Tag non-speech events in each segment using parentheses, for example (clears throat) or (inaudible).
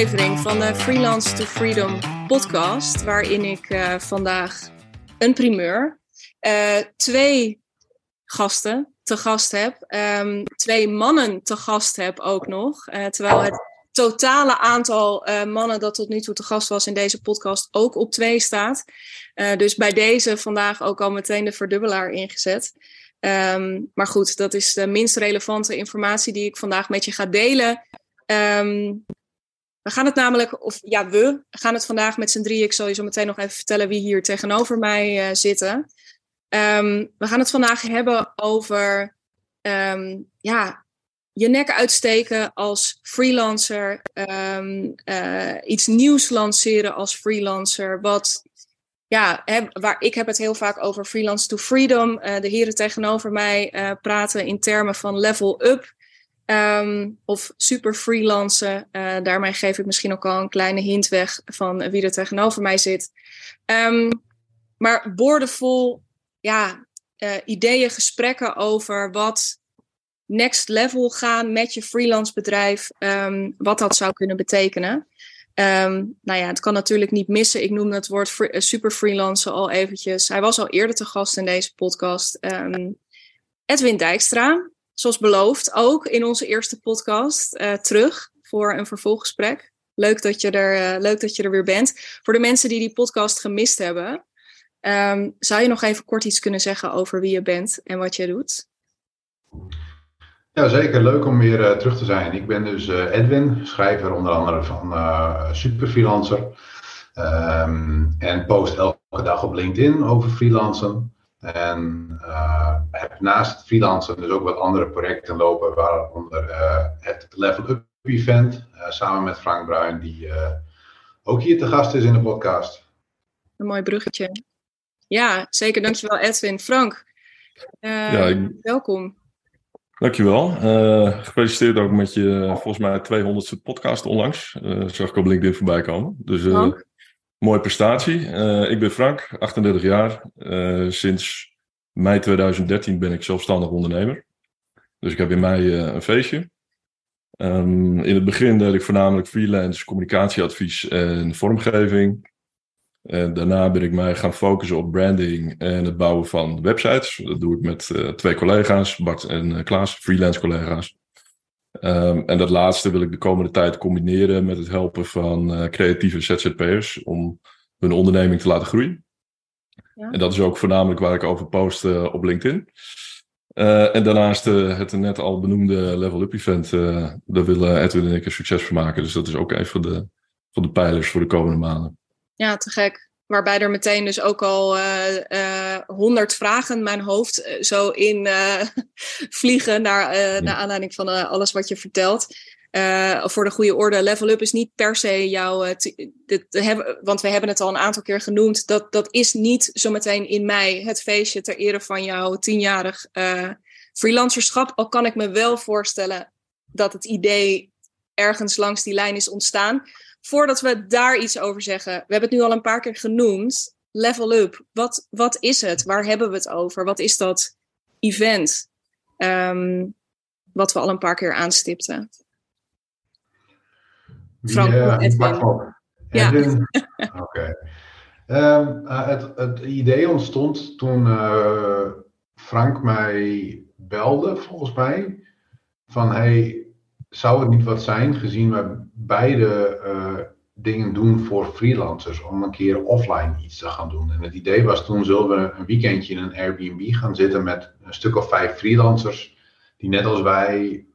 aflevering van de Freelance to Freedom podcast, waarin ik uh, vandaag een primeur, uh, twee gasten te gast heb, um, twee mannen te gast heb ook nog, uh, terwijl het totale aantal mannen dat tot nu toe te gast was in deze podcast ook op twee staat. dus bij deze vandaag ook al meteen de verdubbelaar ingezet. Um, maar goed, dat is de minst relevante informatie die ik vandaag met je ga delen. Um, we gaan het namelijk, of ja, we gaan het vandaag met z'n drieën. Ik zal je zo meteen nog even vertellen wie hier tegenover mij uh, zitten. Um, we gaan het vandaag hebben over um, ja, je nek uitsteken als freelancer. Um, uh, iets nieuws lanceren als freelancer. Wat, ja, waar, ik heb het heel vaak over freelance to freedom. Uh, de heren tegenover mij praten in termen van level up. Um, of super freelancen. Uh, daarmee geef ik misschien ook al een kleine hint weg van wie er tegenover mij zit. Um, maar boordevol ja, uh, ideeën, gesprekken over wat next level gaan met je freelance bedrijf. Um, wat dat zou kunnen betekenen. nou ja, het kan natuurlijk niet missen. Ik noem het woord free, uh, super freelancer al eventjes. Hij was al eerder te gast in deze podcast. Edwin Dijkstra zoals beloofd, ook in onze eerste podcast uh, terug voor een vervolggesprek. Leuk dat, je er, uh, leuk dat je er weer bent. Voor de mensen die die podcast gemist hebben, um, zou je nog even kort iets kunnen zeggen over wie je bent en wat je doet? Ja, zeker. Leuk om weer uh, terug te zijn. Ik ben dus Edwin, schrijver onder andere van Superfreelancer. Um, en post elke dag op LinkedIn over freelancen. En uh, heb naast het freelancen dus ook wat andere projecten lopen, waaronder uh, het Level Up Event, uh, samen met Frank Bruin, die ook hier te gast is in de podcast. Een mooi bruggetje. Ja, zeker. Dankjewel Edwin. Frank, ja, ik... welkom. Dankjewel. gefeliciteerd ook met je volgens mij 200ste podcast onlangs. zag ik op LinkedIn voorbij komen. Dus Mooie prestatie. Uh, ik ben Frank, 38 jaar. Uh, sinds mei 2013 ben ik zelfstandig ondernemer. Dus ik heb in mei uh, een feestje. Um, in het begin deed ik voornamelijk freelance communicatieadvies en vormgeving. En daarna ben ik mij gaan focussen op branding en het bouwen van websites. Dat doe ik met twee collega's, Bart en Klaas, freelance collega's. Um, en dat laatste wil ik de komende tijd combineren met het helpen van uh, creatieve ZZP'ers om hun onderneming te laten groeien. Ja. En dat is ook voornamelijk waar ik over post uh, op LinkedIn. Uh, en daarnaast het net al benoemde Level Up Event, daar willen Edwin en ik een succes van maken. Dus dat is ook een van de, van de pijlers voor de komende maanden. Ja, te gek. Waarbij er meteen dus ook al eh, eh, honderd uh, vragen mijn hoofd uh, zo in (laughs) vliegen naar, naar aanleiding van alles wat je vertelt. voor de goede orde, level up is niet per se jouw. dit, hebben, want we hebben het al een aantal keer genoemd. Dat, dat is niet zometeen in mei het feestje ter ere van jouw tienjarig freelancerschap. Al kan ik me wel voorstellen dat het idee ergens langs die lijn is ontstaan voordat we daar iets over zeggen, we hebben het nu al een paar keer genoemd. Level up. Wat, wat is het? Waar hebben we het over? Wat is dat event? Um, wat we al een paar keer aanstipten. Frank, uh, Edwin. Ja. (laughs) Oké. Okay. Um, uh, het, het, idee ontstond toen uh, Frank mij belde, volgens mij. Van hey, zou het niet wat zijn, gezien we beide uh, dingen doen voor freelancers, om een keer offline iets te gaan doen? En het idee was toen zullen we een weekendje in een Airbnb gaan zitten met een stuk of vijf freelancers, die net als wij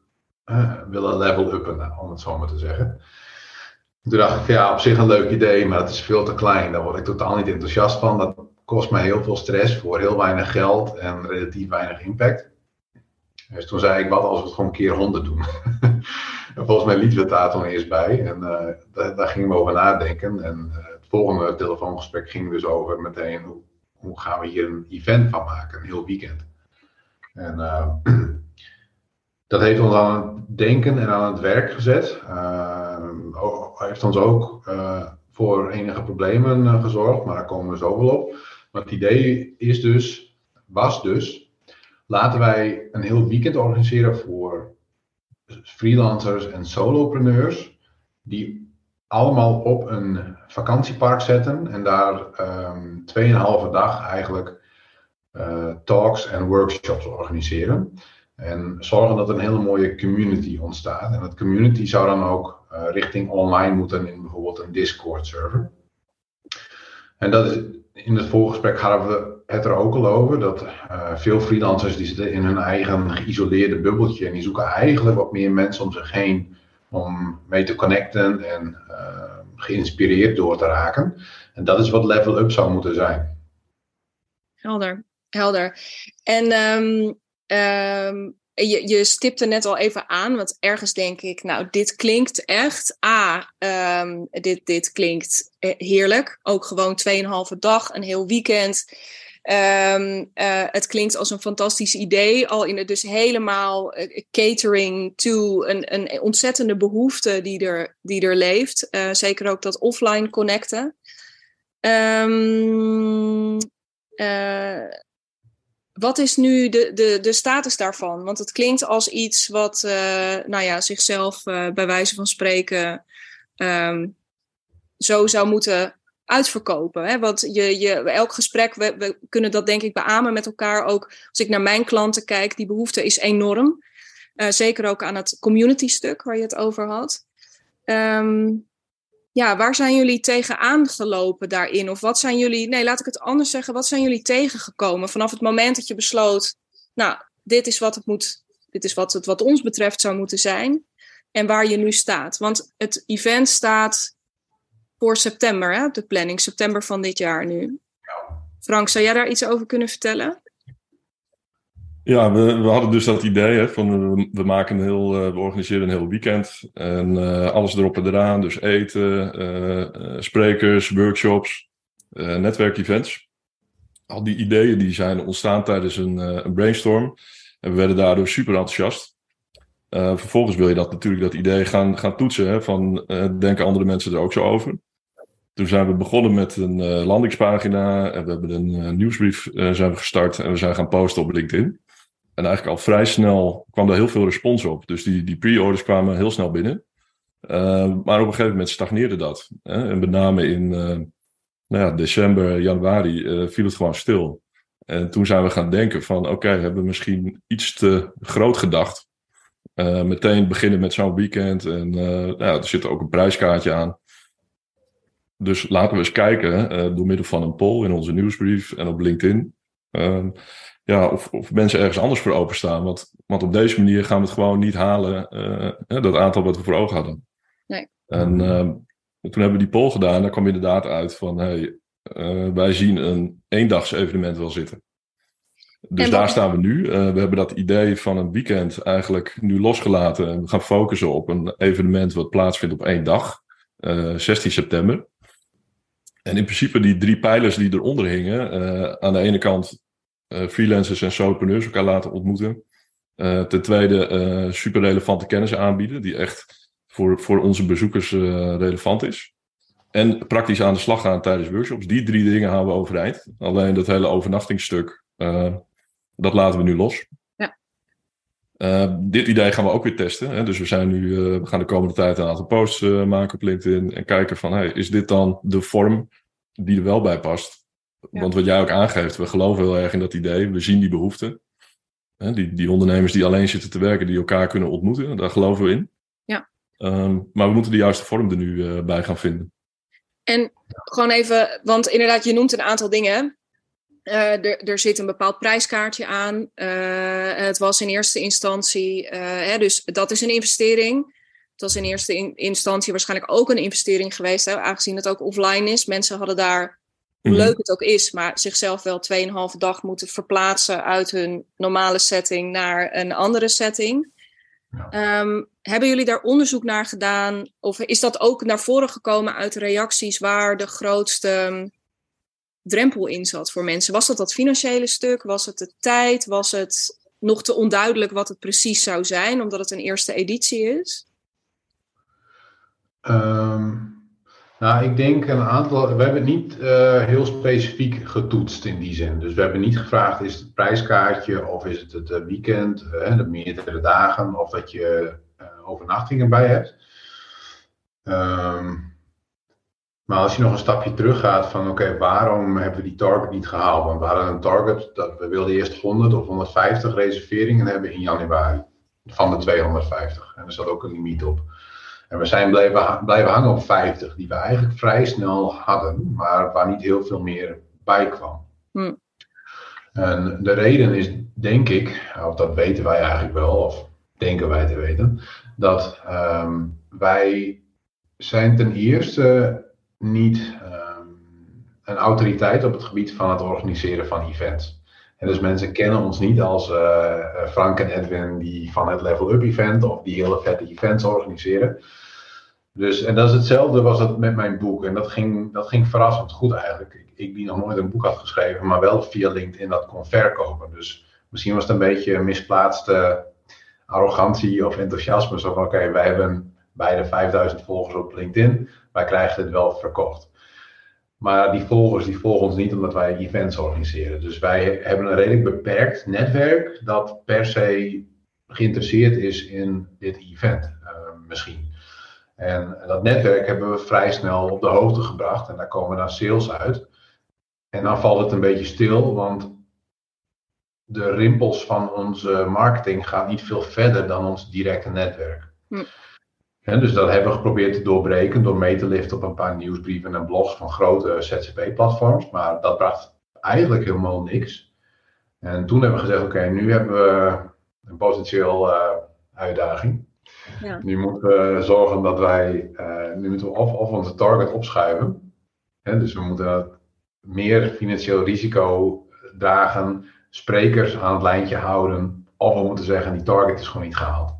uh, willen level uppen, om het zo maar te zeggen. Toen dacht ik, ja, op zich een leuk idee, maar het is veel te klein. Daar word ik totaal niet enthousiast van. Dat kost me heel veel stress voor heel weinig geld en relatief weinig impact. Dus toen zei ik, wat als we het gewoon een keer 100 doen? (laughs) en volgens mij lieten we het daar eerst bij. En uh, daar, daar, gingen we over nadenken. En uh, het volgende telefoongesprek ging dus over meteen, hoe, hoe, gaan we hier een event van maken, een heel weekend. En uh, (clears throat) dat heeft ons aan het denken en aan het werk gezet. heeft ons ook voor enige problemen gezorgd, maar daar komen we zo wel op. Maar het idee is dus, was dus, laten wij een heel weekend organiseren voor freelancers en solopreneurs die allemaal op een vakantiepark zetten en daar um, dag eigenlijk talks en workshops organiseren. En zorgen dat een hele mooie community ontstaat. En dat community zou dan ook richting online moeten in bijvoorbeeld een Discord server. En dat is, in het voorgesprek hadden we het er ook al over, dat uh, veel freelancers die zitten in hun eigen geïsoleerde bubbeltje en die zoeken eigenlijk wat meer mensen om zich heen om mee te connecten en uh, geïnspireerd door te raken. En dat is wat level up zou moeten zijn. Helder, helder. En um, um, je, je stipte net al even aan, want ergens denk ik, nou, dit klinkt echt. A, um, dit, dit klinkt eh, heerlijk. Ook gewoon 2,5 dag, een heel weekend. Um, uh, het klinkt als een fantastisch idee, al in het dus helemaal uh, catering to een, een ontzettende behoefte die er, die er leeft. Uh, zeker ook dat offline connecten. Um, wat is nu de, de, de status daarvan? Want het klinkt als iets wat nou ja, zichzelf bij wijze van spreken um, zo zou moeten uitverkopen. Hè? Want je, je, elk gesprek, we, we kunnen dat denk ik beamen met elkaar. Ook als ik naar mijn klanten kijk, die behoefte is enorm. Uh, zeker ook aan het community stuk waar je het over had. Um, ja, waar zijn jullie tegenaan gelopen daarin? Of wat zijn jullie, nee, laat ik het anders zeggen, wat zijn jullie tegengekomen vanaf het moment dat je besloot, nou, dit is wat het moet, dit is wat het wat ons betreft zou moeten zijn en waar je nu staat? Want het event staat voor september, hè, de planning, september van dit jaar nu. Frank, zou jij daar iets over kunnen vertellen? Ja, we, we hadden dus dat idee hè, van we, maken een heel, uh, we organiseren een heel weekend en uh, alles erop en eraan. Dus eten, uh, sprekers, workshops, netwerkevents. Al die ideeën die zijn ontstaan tijdens een, een brainstorm en we werden daardoor super enthousiast. Vervolgens wil je dat natuurlijk dat idee gaan, gaan toetsen hè, van denken andere mensen er ook zo over. Toen zijn we begonnen met een landingspagina en we hebben een nieuwsbrief zijn we gestart en we zijn gaan posten op LinkedIn. En eigenlijk al vrij snel kwam er heel veel respons op. Dus die, die pre-orders kwamen heel snel binnen. Uh, maar op een gegeven moment stagneerde dat. Hè? En met name in uh, nou ja, december, januari uh, viel het gewoon stil. En toen zijn we gaan denken van oké, hebben we misschien iets te groot gedacht. Meteen beginnen met zo'n weekend. En nou ja, er zit ook een prijskaartje aan. Dus laten we eens kijken door middel van een poll in onze nieuwsbrief en op LinkedIn. Ehm, ja, of, of mensen ergens anders voor openstaan. Want, want op deze manier gaan we het gewoon niet halen, dat aantal wat we voor ogen hadden. Nee. En uh, toen hebben we die poll gedaan. Daar kwam inderdaad uit van, hey, uh, wij zien een eendags evenement wel zitten. Dus daar staan we nu. Uh, we hebben dat idee van een weekend eigenlijk nu losgelaten. En we gaan focussen op een evenement wat plaatsvindt op één dag. 16 september. En in principe die drie pijlers die eronder hingen. aan de ene kant freelancers en solopreneurs elkaar laten ontmoeten. Ten tweede, super relevante kennis aanbieden, die echt voor, voor onze bezoekers relevant is. En praktisch aan de slag gaan tijdens workshops. Die drie dingen houden we overeind. Alleen dat hele overnachtingsstuk, dat laten we nu los. Ja. dit idee gaan we ook weer testen. Hè? Dus we, zijn nu, we gaan de komende tijd een aantal posts maken op LinkedIn. En kijken van, hey, is dit dan de vorm die er wel bij past? Want wat jij ook aangeeft, we geloven heel erg in dat idee. We zien die behoeften. Die, die ondernemers die alleen zitten te werken, die elkaar kunnen ontmoeten, daar geloven we in. Ja. Um, maar we moeten de juiste vorm er nu bij gaan vinden. En gewoon even, want inderdaad, je noemt een aantal dingen. Uh, er, zit een bepaald prijskaartje aan. Uh, het was in eerste instantie, hè, dus dat is een investering. Het was in eerste in, instantie waarschijnlijk ook een investering geweest, hè, aangezien het ook offline is. Mensen hadden daar hoe mhm. leuk het ook is, maar zichzelf wel 2,5 dag moeten verplaatsen uit hun normale setting naar een andere setting. Um, hebben jullie daar onderzoek naar gedaan? Of is dat ook naar voren gekomen uit de reacties waar de grootste um, drempel in zat voor mensen? Was dat dat financiële stuk? Was het de tijd? Was het nog te onduidelijk wat het precies zou zijn, omdat het een eerste editie is? Um, nou, ik denk een aantal. We hebben het niet uh, heel specifiek getoetst in die zin. Dus we hebben niet gevraagd: is het prijskaartje of is het het eh, weekend, uh, de meerdere dagen, of dat je overnachtingen bij hebt. Um, Maar als je nog een stapje terug gaat van oké, waarom hebben we die target niet gehaald? Want we hadden een target dat we wilden eerst 100 of 150 reserveringen hebben in januari van de 250. En er zat ook een limiet op. En we zijn blijven, blijven hangen op 50, die we eigenlijk vrij snel hadden, maar waar niet heel veel meer bij kwam. Hm. En de reden is, denk ik, of dat weten wij eigenlijk wel, of denken wij te weten, dat ehm, wij zijn ten eerste niet um, een autoriteit op het gebied van het organiseren van events. En dus mensen kennen ons niet als uh, Frank en Edwin die van het Level Up event of die hele vette events organiseren. Dus, en dat is hetzelfde was het met mijn boek. En dat ging, dat ging verrassend goed eigenlijk. Ik, ik die nog nooit een boek had geschreven, maar wel via LinkedIn dat kon verkopen. Dus misschien was het een beetje misplaatste arrogantie of enthousiasme. Zo van oké, wij hebben bijna 5000 volgers op LinkedIn. Wij krijgen het wel verkocht. Maar die volgers die volgen ons niet omdat wij events organiseren. Dus wij hebben een redelijk beperkt netwerk dat per se geïnteresseerd is in dit event. Uh, misschien. En dat netwerk hebben we vrij snel op de hoogte gebracht. En daar komen dan sales uit. En dan valt het een beetje stil, want de rimpels van onze marketing gaan niet veel verder dan ons directe netwerk. Hm. Dus dat hebben we geprobeerd te doorbreken door mee te liften op een paar nieuwsbrieven en blogs van grote ZZP-platforms. Maar dat bracht eigenlijk helemaal niks. En toen hebben we gezegd: oké, nu hebben we een potentieel uh, uitdaging. Ja. Nu moeten we zorgen dat wij, uh, nu moeten we of, of onze target opschuiven. dus we moeten meer financieel risico dragen, sprekers aan het lijntje houden. Of we moeten zeggen, die target is gewoon niet gehaald.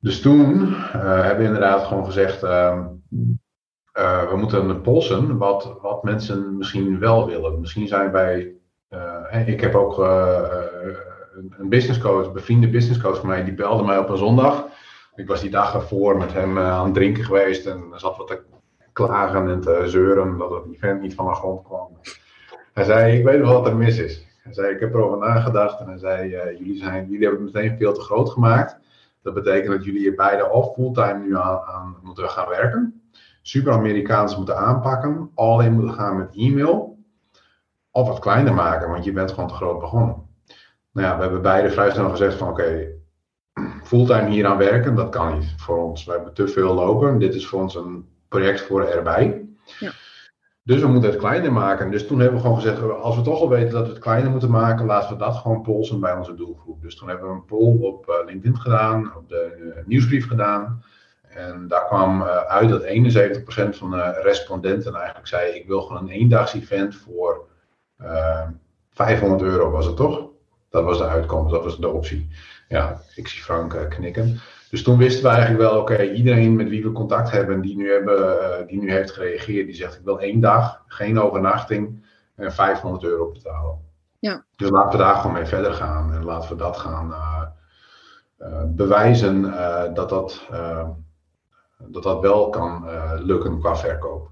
Dus toen uh, hebben we inderdaad gewoon gezegd, uh, uh, we moeten polsen wat, wat mensen misschien wel willen. Misschien zijn wij, ik heb ook een business coach, een bevriende business coach van mij, die belde mij op een zondag. Ik was die dag ervoor met hem aan het drinken geweest en zat wat te klagen en te zeuren dat het event niet van de grond kwam. Hij zei, ik weet wel wat er mis is. Hij zei, ik heb erover nagedacht en hij zei, jullie, zijn, jullie hebben het meteen veel te groot gemaakt. Dat betekent dat jullie hier beide of fulltime nu aan, moeten gaan werken. Super Amerikaans moeten aanpakken. Alleen moeten gaan met e-mail. Of wat kleiner maken, want je bent gewoon te groot begonnen. Nou ja, we hebben beide vrij snel gezegd van oké, (clears throat) fulltime hier aan werken, dat kan niet voor ons. We hebben te veel lopen. Dit is voor ons een project voor erbij. Ja. Dus we moeten het kleiner maken. Dus toen hebben we gewoon gezegd, als we toch al weten dat we het kleiner moeten maken, laten we dat gewoon polsen bij onze doelgroep. Dus toen hebben we een poll op uh, LinkedIn gedaan, op de uh, nieuwsbrief gedaan. En daar kwam uh, uit dat 71% van de respondenten eigenlijk zei, ik wil gewoon een eendags event voor 500 euro was het toch? Dat was de uitkomst, dat was de optie. Ja, ik zie Frank knikken. Dus toen wisten we eigenlijk wel, oké, iedereen met wie we contact hebben, die nu, hebben, uh, die nu heeft gereageerd, die zegt ik wil één dag, geen overnachting en 500 euro betalen. Ja. Dus laten we daar gewoon mee verder gaan en laten we dat gaan uh, uh, bewijzen dat, dat, dat dat wel kan lukken qua verkoop.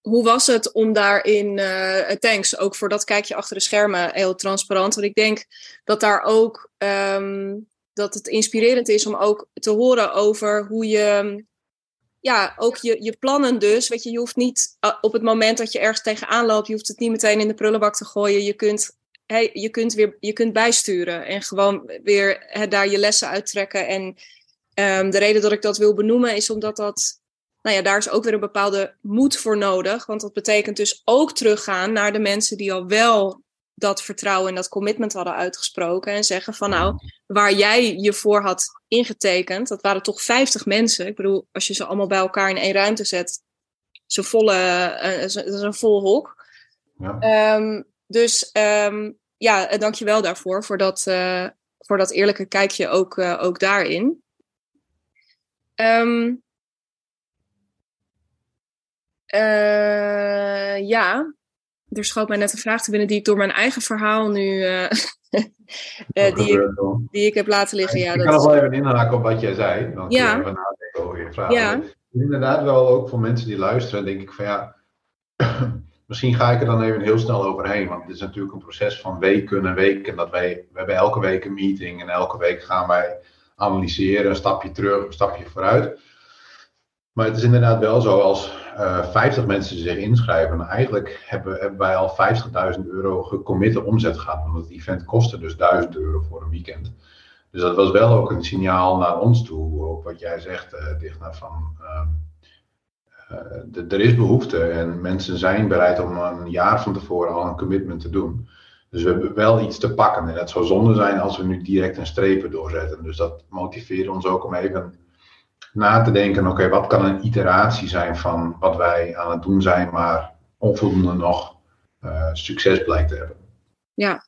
Hoe was het om daarin, thanks, ook voor dat kijkje achter de schermen, heel transparant. Want ik denk dat daar ook um, dat het inspirerend is om ook te horen over hoe je, ja, ook je, je plannen dus. Weet je, je hoeft niet eh, op het moment dat je ergens tegenaan loopt, je hoeft het niet meteen in de prullenbak te gooien. Je kunt, hey, je kunt, weer, je kunt bijsturen en gewoon weer hè, daar je lessen uittrekken. En um, de reden dat ik dat wil benoemen is omdat dat, nou ja, daar is ook weer een bepaalde moed voor nodig. Want dat betekent dus ook teruggaan naar de mensen die al wel dat vertrouwen en dat commitment hadden uitgesproken. En zeggen van nou, waar jij je voor had ingetekend, dat waren toch 50 mensen. Ik bedoel, als je ze allemaal bij elkaar in één ruimte zet, is volle, uh, is een vol hok. Ja. Um, dus um, ja, dankjewel daarvoor, voor dat, uh, voor dat eerlijke kijkje ook, uh, ook daarin. Um, ja, er schoot mij net een vraag te binnen die ik door mijn eigen verhaal nu. (laughs) Uh, uh, die, ik, die ik heb laten liggen. Ja, ik kan nog wel even inhaken op wat jij zei. Dan ja. even nadenken over je vraag. Ja. Inderdaad, wel ook voor mensen die luisteren, denk ik van ja. (clears throat) misschien ga ik er dan even heel snel overheen. Want het is natuurlijk een proces van weken en weken. Dat wij, we hebben elke week een meeting en elke week gaan wij analyseren, een stapje terug, een stapje vooruit. Maar het is inderdaad wel zo als uh, eh, 50 mensen zich inschrijven. Eigenlijk hebben, hebben wij al 50.000 euro gecommitte omzet gehad. Want het event kostte dus 1000 euro voor een weekend. Dus dat was wel ook een signaal naar ons toe. Ook wat jij zegt, uh, Digna, van uh, er is behoefte. En mensen zijn bereid om een jaar van tevoren al een commitment te doen. Dus we hebben wel iets te pakken. En het zou zonde zijn als we nu direct een strepen doorzetten. Dus dat motiveert ons ook om even na te denken, oké, wat kan een iteratie zijn van wat wij aan het doen zijn, maar onvoldoende nog uh, succes blijkt te hebben. Ja.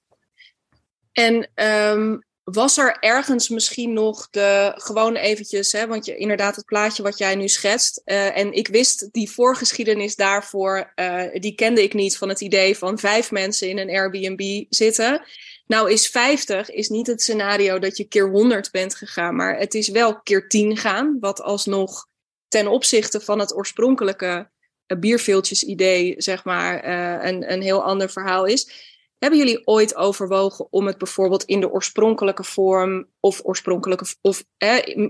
En um, was er ergens misschien nog de, gewoon eventjes, hè, want je, inderdaad het plaatje wat jij nu schetst. Uh, en ik wist die voorgeschiedenis daarvoor, uh, die kende ik niet van het idee van vijf mensen in een Airbnb zitten. Nou is 50 is niet het scenario dat je keer 100 bent gegaan, maar het is wel keer 10 gaan, wat alsnog ten opzichte van het oorspronkelijke uh, bierveeltjes idee, zeg maar, een, een heel ander verhaal is. Hebben jullie ooit overwogen om het bijvoorbeeld in de oorspronkelijke vorm of oorspronkelijke of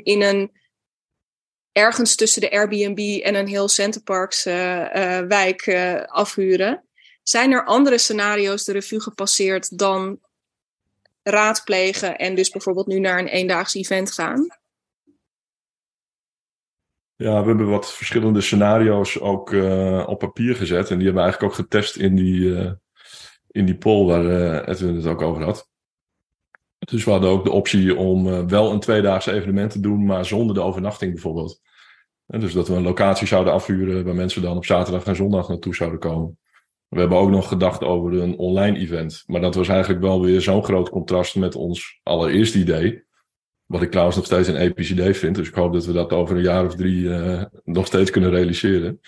in een ergens tussen de Airbnb en een heel Centerparks uh, uh, wijk afhuren? Zijn er andere scenario's de revue gepasseerd dan raadplegen en dus bijvoorbeeld nu naar een eendaags event gaan? Ja, we hebben wat verschillende scenario's ook op papier gezet en die hebben we eigenlijk ook getest in die in die poll waar uh, Edwin het ook over had. Dus we hadden ook de optie om wel een tweedaagse evenement te doen, maar zonder de overnachting bijvoorbeeld. Dus dat we een locatie zouden afhuren waar mensen dan op zaterdag en zondag naartoe zouden komen. We hebben ook nog gedacht over een online event. Maar dat was eigenlijk wel weer zo'n groot contrast met ons allereerste idee. Wat ik trouwens nog steeds een episch idee vind. Dus ik hoop dat we dat over een jaar of drie uh, nog steeds kunnen realiseren.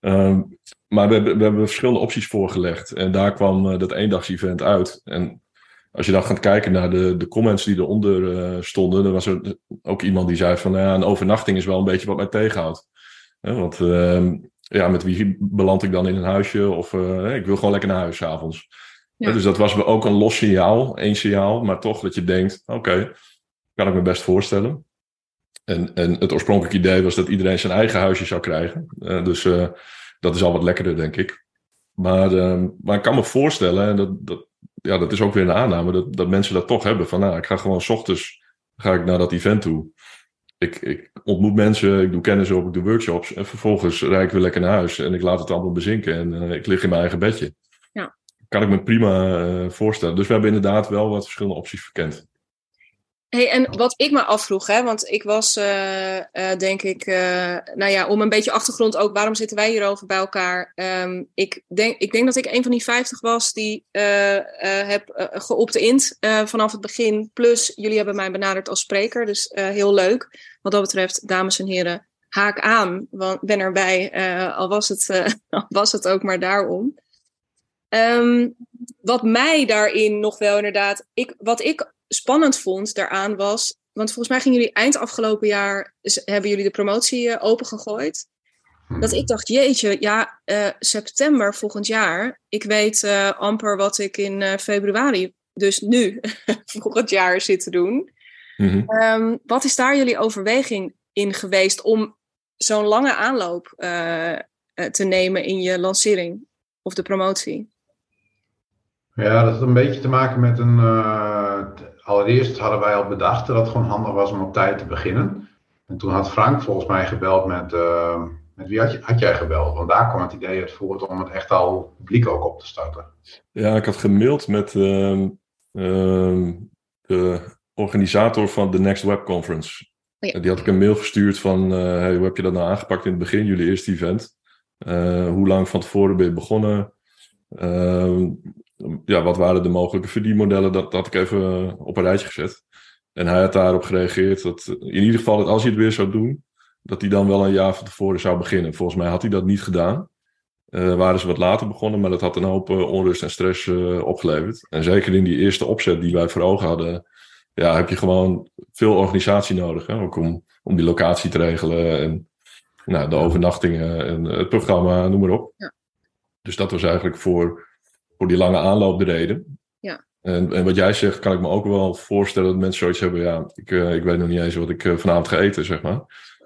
Um, maar we hebben, verschillende opties voorgelegd. En daar kwam uh, dat eendags-event uit. En als je dan gaat kijken naar de, de comments die eronder uh, stonden, dan was er ook iemand die zei van ja, een overnachting is wel een beetje wat mij tegenhoudt. want uh, ja, met wie beland ik dan in een huisje? Of uh, ik wil gewoon lekker naar huis avonds. Ja. dus dat was ook een los signaal, één signaal, maar toch dat je denkt, oké, okay, kan ik me best voorstellen. En, en het oorspronkelijke idee was dat iedereen zijn eigen huisje zou krijgen. dus dat is al wat lekkerder, denk ik. Maar, uh, maar ik kan me voorstellen, en dat, dat, ja, dat is ook weer een aanname, dat, dat mensen dat toch hebben. Van nou, ik ga gewoon s ochtends ga ik naar dat event toe. Ik, ik ontmoet mensen, ik doe kennis op, ik doe workshops. En vervolgens rijd ik weer lekker naar huis en ik laat het allemaal bezinken. En uh, ik lig in mijn eigen bedje. Ja. Kan ik me prima uh, voorstellen. Dus we hebben inderdaad wel wat verschillende opties verkend. Hey, en wat ik me afvroeg, hè, want ik was, uh, uh, denk ik, uh, nou ja, om een beetje achtergrond ook, waarom zitten wij hierover bij elkaar? Um, ik, denk, ik denk dat ik een van die 50 was die heb geopt-ind vanaf het begin. Plus, jullie hebben mij benaderd als spreker, dus heel leuk. Wat dat betreft, dames en heren, haak aan, want ben erbij, al, was het, (laughs) was het ook maar daarom. Um, wat mij daarin nog wel inderdaad, ik, wat ik spannend vond daaraan was. Want volgens mij gingen jullie eind afgelopen jaar. hebben jullie de promotie uh, opengegooid. Dat ik dacht, jeetje, ja, uh, september volgend jaar. Ik weet uh, amper wat ik in februari, dus nu, (laughs) volgend jaar zit te doen. Mm -hmm. um, wat is daar jullie overweging in geweest om zo'n lange aanloop te nemen in je lancering of de promotie? Ja, dat had een beetje te maken met een allereerst hadden wij al bedacht dat het gewoon handig was om op tijd te beginnen. En toen had Frank volgens mij gebeld met, uh, met wie had, je, had jij gebeld? Want daar kwam het idee uit voort om het echt al publiek ook op te starten. Ja, ik had gemaild met uh, uh, de organisator van de Next Web Conference. Oh ja. Die had ik een mail gestuurd van, eh, hey, hoe heb je dat nou aangepakt in het begin, jullie eerste event? Eh, hoe lang van tevoren ben je begonnen? Ehm, ja, wat waren de mogelijke verdienmodellen? Dat, dat had ik even op een rijtje gezet. En hij had daarop gereageerd dat in ieder geval dat als hij het weer zou doen, dat hij dan wel een jaar van tevoren zou beginnen. Volgens mij had hij dat niet gedaan. Uh, waren ze wat later begonnen, maar dat had een hoop uh, onrust en stress uh, opgeleverd. En zeker in die eerste opzet die wij voor ogen hadden, ja, heb je gewoon veel organisatie nodig. Hè? Ook om, om die locatie te regelen en nou, de overnachtingen en het programma, noem maar op. Ja. Dus dat was eigenlijk voor voor die lange aanloop de reden. Ja. En, en wat jij zegt, kan ik me ook wel voorstellen dat mensen zoiets hebben. Ja, ik, uh, ik weet nog niet eens wat ik uh, vanavond ga eten, zeg maar.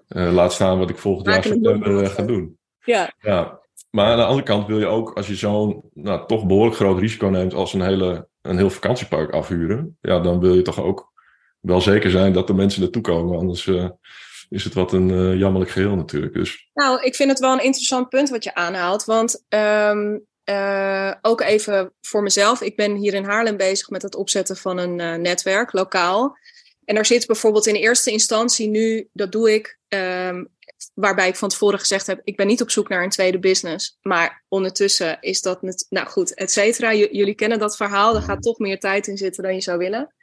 laat staan wat ik volgend jaar september ga doen. Ja. ja. Maar aan de andere kant wil je ook, als je zo'n nou, toch behoorlijk groot risico neemt als een, hele, een heel vakantiepark afhuren, ja, dan wil je toch ook wel zeker zijn dat de mensen naartoe komen. Anders is het wat een jammerlijk geheel natuurlijk. Dus. Nou, ik vind het wel een interessant punt wat je aanhaalt. Want um, uh, ook even voor mezelf. Ik ben hier in Haarlem bezig met het opzetten van een netwerk, lokaal. En daar zit bijvoorbeeld in eerste instantie nu, dat doe ik, um, waarbij ik van tevoren gezegd heb, ik ben niet op zoek naar een tweede business. Maar ondertussen is dat, nou goed, et cetera. jullie kennen dat verhaal, er gaat toch meer tijd in zitten dan je zou willen.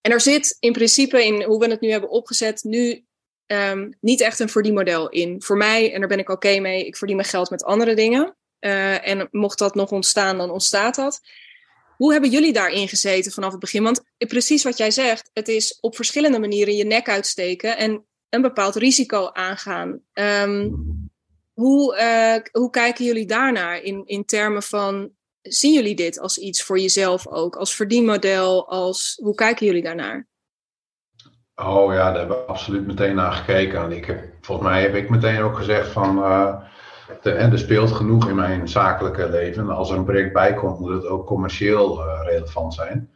En er zit in principe in hoe we het nu hebben opgezet, nu um, niet echt een verdienmodel in. Voor mij, en daar ben ik oké mee, ik verdien mijn geld met andere dingen. Uh, en mocht dat nog ontstaan, dan ontstaat dat. Hoe hebben jullie daarin gezeten vanaf het begin? Want precies wat jij zegt, het is op verschillende manieren je nek uitsteken en een bepaald risico aangaan. Um, hoe, uh, hoe kijken jullie daarnaar in, in termen van zien jullie dit als iets voor jezelf ook? Als verdienmodel? Als, hoe kijken jullie daarnaar? Oh ja, daar hebben we absoluut meteen naar gekeken. En ik heb, volgens mij heb ik meteen ook gezegd van... Uh, er speelt genoeg in mijn zakelijke leven. Als er een project bij komt, moet het ook commercieel uh, relevant zijn.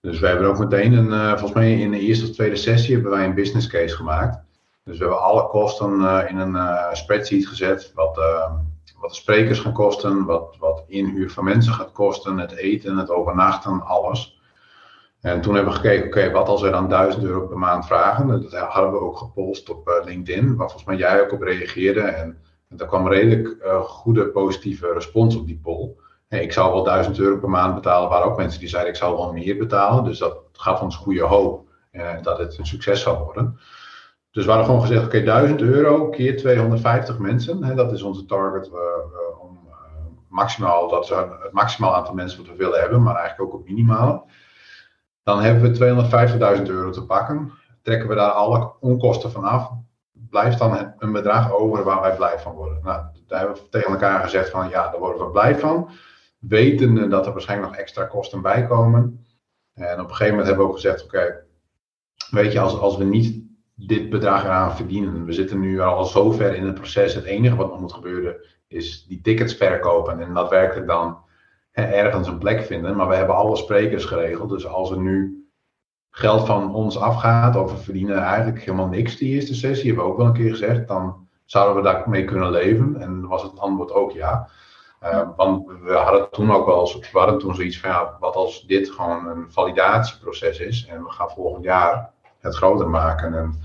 Dus we hebben ook meteen, een, uh, volgens mij in de eerste of tweede sessie, hebben wij een business case gemaakt. Dus we hebben alle kosten in een spreadsheet gezet. Wat wat de sprekers gaan kosten, wat, wat inhuur van mensen gaat kosten, het eten, het overnachten, alles. En toen hebben we gekeken, oké, wat als we dan 1000 euro per maand vragen? Dat hadden we ook gepost op LinkedIn, waar volgens mij jij ook op reageerde. En daar kwam redelijk uh, goede positieve respons op die poll. Ik zou wel 1000 euro per maand betalen, waren ook mensen die zeiden ik zou wel meer betalen. Dus dat gaf ons goede hoop uh, dat het een succes zou worden. Dus we hadden gewoon gezegd, oké, 1000 euro keer 250 mensen. Hè, dat is onze target uh, om maximaal, dat is het maximaal aantal mensen wat we willen hebben, maar eigenlijk ook op minimale. Dan hebben we 250.000 euro te pakken. Trekken we daar alle onkosten van af. Blijft dan een bedrag over waar wij blij van worden. Nou, daar hebben we tegen elkaar gezegd van ja, daar worden we blij van. Wetende dat er waarschijnlijk nog extra kosten bij komen. En op een gegeven moment hebben we ook gezegd, oké, weet je, als, als we niet dit bedrag eraan verdienen. We zitten nu al zo ver in het proces. Het enige wat nog moet gebeuren is die tickets verkopen en daadwerkelijk dan ergens een plek vinden. Maar we hebben alle sprekers geregeld. Dus als er nu geld van ons afgaat of we verdienen eigenlijk helemaal niks die eerste sessie, hebben we ook wel een keer gezegd, dan zouden we daarmee kunnen leven. En was het antwoord ook ja. Uh, want we hadden toen ook wel we hadden toen zoiets van ja, wat als dit gewoon een validatieproces is en we gaan volgend jaar het groter maken en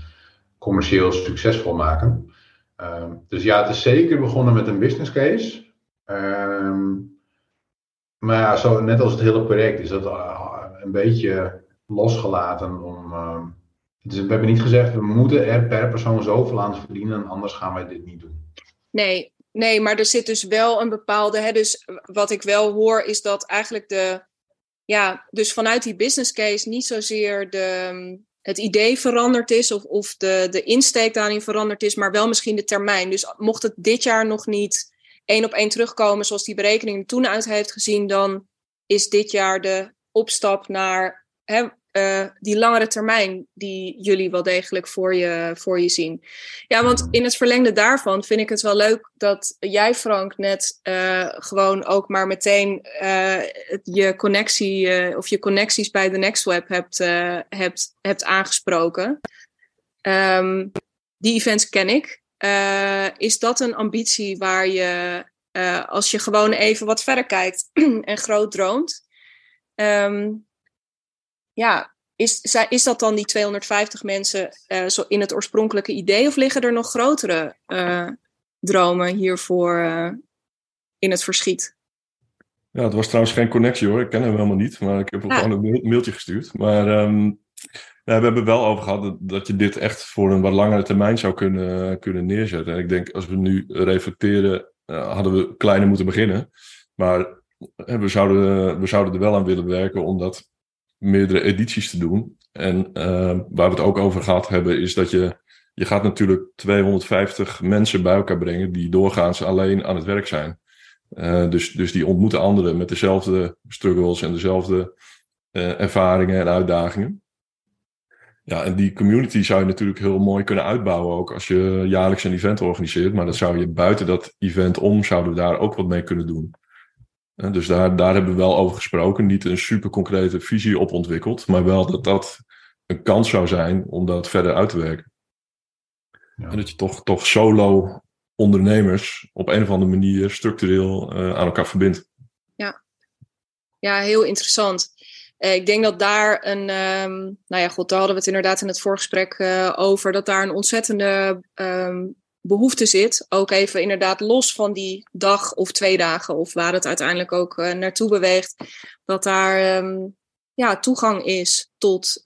commercieel succesvol maken. Um, dus ja, het is zeker begonnen met een business case. Um, maar ja, zo, net als het hele project is dat uh, een beetje losgelaten om. Uh, we hebben niet gezegd, we moeten er per persoon zoveel aan verdienen, anders gaan wij dit niet doen. Nee, nee, maar er zit dus wel een bepaalde. Hè, dus wat ik wel hoor, is dat eigenlijk de. Ja, dus vanuit die business case niet zozeer de, het idee veranderd is of, of de, de insteek daarin veranderd is, maar wel misschien de termijn. Dus mocht het dit jaar nog niet één op één terugkomen zoals die berekening er toen uit heeft gezien, dan is dit jaar de opstap naar hè, uh, die langere termijn die jullie wel degelijk voor je, voor je zien. Ja, want in het verlengde daarvan vind ik het wel leuk dat jij, Frank, net uh, gewoon ook maar meteen uh, je connectie of je connecties bij de NextWeb hebt, hebt, hebt aangesproken. Um, die events ken ik. is dat een ambitie waar je, als je gewoon even wat verder kijkt (clears throat) en groot droomt, um, ja, is, is dat dan die 250 mensen uh, zo in het oorspronkelijke idee of liggen er nog grotere uh, dromen hiervoor uh, in het verschiet? Ja, het was trouwens geen connectie hoor. Ik ken hem helemaal niet, maar ik heb hem ah. gewoon een mailtje gestuurd. Maar um, ja, we hebben wel over gehad dat, dat, je dit echt voor een wat langere termijn zou kunnen, kunnen neerzetten. En ik denk, als we nu reflecteren, hadden we kleiner moeten beginnen. Maar we zouden, we zouden er wel aan willen werken, omdat meerdere edities te doen. En uh, waar we het ook over gehad hebben, is dat je, je gaat natuurlijk 250 mensen bij elkaar brengen die doorgaans alleen aan het werk zijn. Uh, dus, dus die ontmoeten anderen met dezelfde struggles en dezelfde uh, ervaringen en uitdagingen. Ja, en die community zou je natuurlijk heel mooi kunnen uitbouwen, ook als je jaarlijks een event organiseert. Maar dat zou je buiten dat event om, zouden we daar ook wat mee kunnen doen. Dus daar, daar hebben we wel over gesproken. Niet een super concrete visie op ontwikkeld, maar wel dat dat een kans zou zijn om dat verder uit te werken. Ja. En dat je toch, toch solo ondernemers op een of andere manier structureel uh, aan elkaar verbindt. Ja, ja heel interessant. Uh, ik denk dat daar een, um, nou ja, goed, daar hadden we het inderdaad in het voorgesprek uh, over, dat daar een ontzettende um, behoefte zit. Ook even inderdaad los van die dag of twee dagen, of waar het uiteindelijk ook naartoe beweegt, dat daar um, ja, toegang is tot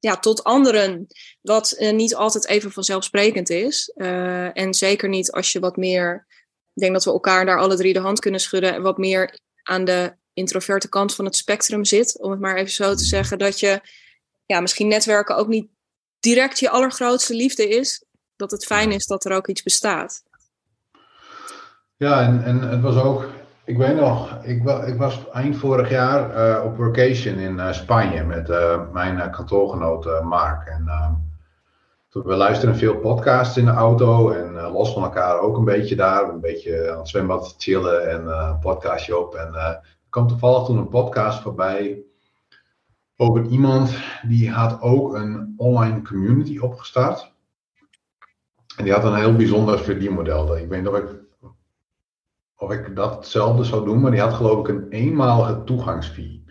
ja, tot anderen, wat uh, niet altijd even vanzelfsprekend is. Uh, en zeker niet als je wat meer, ik denk dat we elkaar daar alle drie de hand kunnen schudden en wat meer aan de introverte kant van het spectrum zit, om het maar even zo te zeggen, dat je ja, misschien netwerken ook niet direct je allergrootste liefde is, dat het fijn is dat er ook iets bestaat. Ja, en, en het was ook ik weet nog, ik, ik was eind vorig jaar uh, op vacation in uh, Spanje met uh, mijn kantoorgenoot Mark. En we luisteren veel podcasts in de auto en los van elkaar ook een beetje daar. Een beetje aan het zwembad chillen en een podcastje op. En er kwam toevallig toen een podcast voorbij over iemand die had ook een online community opgestart. En die had een heel bijzonder verdienmodel. Ik weet nog, ik of ik dat hetzelfde zou doen, maar die had geloof ik een eenmalige toegangsfee.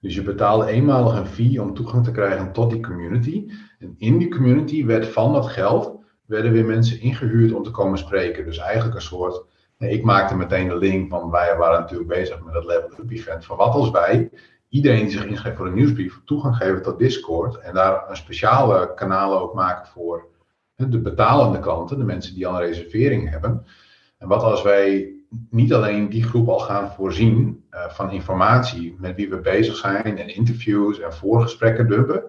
Dus je betaalde eenmalig een fee om toegang te krijgen tot die community. En in die community werd van dat geld werden weer mensen ingehuurd om te komen spreken. Dus eigenlijk een soort. Ik maakte meteen de link, want wij waren natuurlijk bezig met dat Level Up event. Van wat als wij iedereen die zich inschrijft voor een nieuwsbrief toegang geven tot Discord. En daar een speciale kanaal ook maken voor de betalende klanten, de mensen die al een reservering hebben. En wat als wij niet alleen die groep al gaan voorzien uh, van informatie met wie we bezig zijn en interviews en voorgesprekken dubben,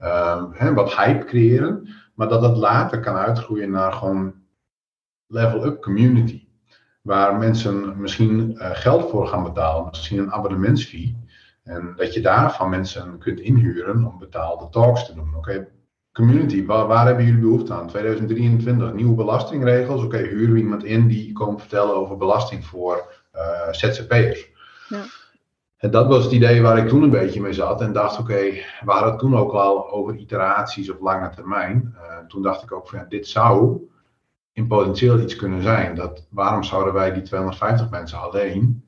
uh, wat hype creëren, maar dat dat later kan uitgroeien naar gewoon level-up community. Waar mensen misschien uh, geld voor gaan betalen, misschien een abonnementsfee. En dat je daarvan mensen kunt inhuren om betaalde talks te doen. Oké, community, waar, waar, hebben jullie behoefte aan? 2023, nieuwe belastingregels. Oké, huren we iemand in die komt vertellen over belasting voor uh, ZZP'ers. Ja. En dat was het idee waar ik toen een beetje mee zat. En dacht, oké, okay, we hadden het toen ook al over iteraties op lange termijn. Uh, toen dacht ik ook van, ja, dit zou in potentieel iets kunnen zijn. Dat, waarom zouden wij die 250 mensen alleen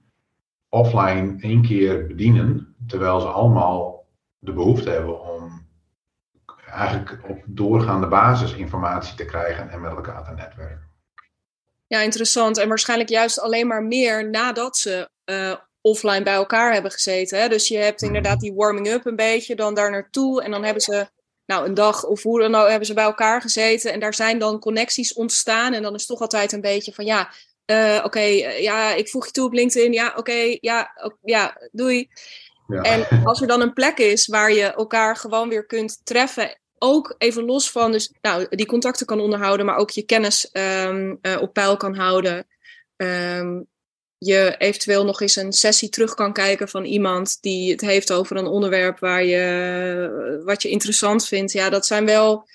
offline één keer bedienen, terwijl ze allemaal de behoefte hebben om eigenlijk op doorgaande basis informatie te krijgen en met elkaar te netwerken. Ja, interessant. En waarschijnlijk juist alleen maar meer nadat ze uh, offline bij elkaar hebben gezeten. Hè? Dus je hebt inderdaad mhm. die warming-up een beetje, dan daar naartoe. En dan hebben ze nou, een dag of hoe dan ook hebben ze bij elkaar gezeten. En daar zijn dan connecties ontstaan. En dan is toch altijd een beetje van ja, uh, oké, uh, ja, ik voeg je toe op LinkedIn. Ja, oké, okay, ja, ja, doei. En als er dan een plek is waar je elkaar gewoon weer kunt treffen ook even los van, dus nou, die contacten kan onderhouden, maar ook je kennis um, uh, op peil kan houden. Um, je eventueel nog eens een sessie terug kan kijken van iemand die het heeft over een onderwerp waar je, wat je interessant vindt. Ja, dat zijn wel,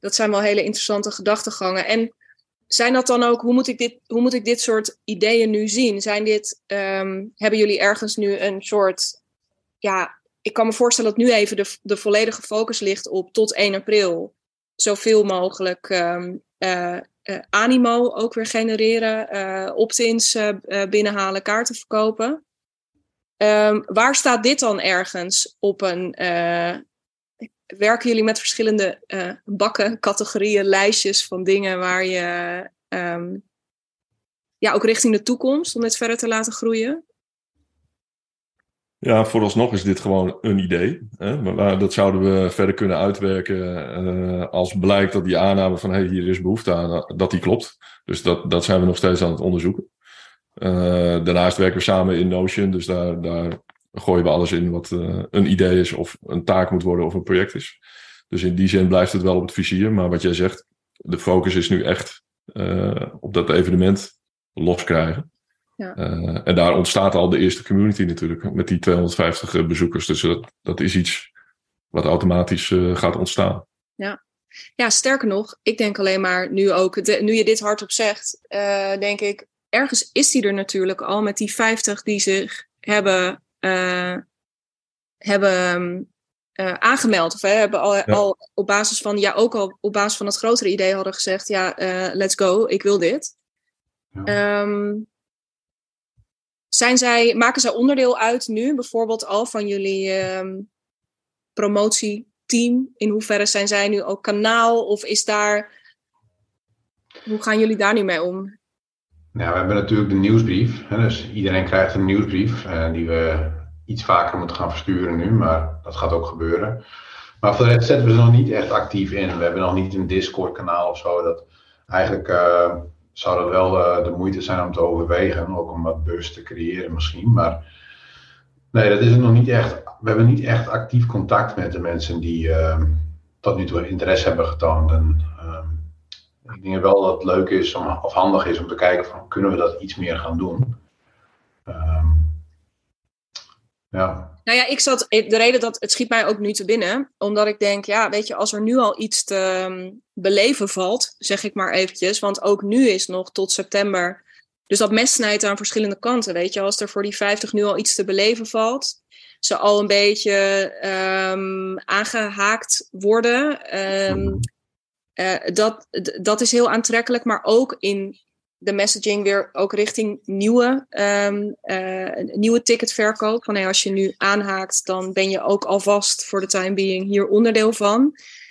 dat zijn wel hele interessante gedachtegangen. En zijn dat dan ook, hoe moet ik dit, hoe moet ik dit soort ideeën nu zien? Zijn dit, um, hebben jullie ergens nu een soort ja, ik kan me voorstellen dat nu even de, de volledige focus ligt op tot 1 april zoveel mogelijk um, uh, uh, animo ook weer genereren, uh, opt-ins binnenhalen, kaarten verkopen. Um, waar staat dit dan ergens op een. werken jullie met verschillende bakken, categorieën, lijstjes van dingen waar je. Um, ja, ook richting de toekomst om dit verder te laten groeien? Ja, vooralsnog is dit gewoon een idee. Hè? Maar dat zouden we verder kunnen uitwerken uh, als blijkt dat die aanname van hey, hier is behoefte aan, dat die klopt. Dus dat, dat zijn we nog steeds aan het onderzoeken. Uh, daarnaast werken we samen in Notion, dus daar, daar gooien we alles in wat een idee is of een taak moet worden of een project is. Dus in die zin blijft het wel op het vizier. Maar wat jij zegt, de focus is nu echt op dat evenement loskrijgen. Ja. Uh, en daar ontstaat al de eerste community natuurlijk, met die 250 bezoekers. Dus dat, dat is iets wat automatisch gaat ontstaan. Ja. ja, sterker nog, ik denk alleen maar nu ook, nu je dit hardop zegt, denk ik, ergens is die er natuurlijk al met die 50 die zich hebben, hebben uh, aangemeld. Of hè, hebben al, al, op basis van, ja, ook al op basis van het grotere idee hadden gezegd, ja, uh, let's go, ik wil dit. Ja. Um, zijn zij, maken zij onderdeel uit nu, bijvoorbeeld al van jullie um, promotieteam? In hoeverre zijn zij nu ook kanaal of is daar, hoe gaan jullie daar nu mee om? Nou, we hebben natuurlijk de nieuwsbrief. Hè, dus iedereen krijgt een nieuwsbrief uh, die we iets vaker moeten gaan versturen nu, maar dat gaat ook gebeuren. Maar voor de rest zetten we ze nog niet echt actief in. We hebben nog niet een Discord-kanaal of zo. Dat eigenlijk uh, zou dat wel uh, de moeite zijn om te overwegen. Ook om wat bus te creëren misschien. Maar nee, dat is nog niet echt. We hebben niet echt actief contact met de mensen die uh, tot nu toe interesse hebben getoond. En, ik denk wel dat het leuk is om, of handig is om te kijken van kunnen we dat iets meer gaan doen. Ja. Nou ja, ik zat. De reden dat het schiet mij ook nu te binnen, omdat ik denk, ja, weet je, als er nu al iets te um, beleven valt, zeg ik maar eventjes, want ook nu is nog tot september. Dus dat mes snijdt aan verschillende kanten, weet je, als er voor die 50 nu al iets te beleven valt, ze al een beetje um, aangehaakt worden. Um, uh, dat, dat is heel aantrekkelijk, maar ook in de messaging weer ook richting nieuwe, um, uh, nieuwe ticketverkoop. Van hey, als je nu aanhaakt, dan ben je ook alvast voor de time being hier onderdeel van.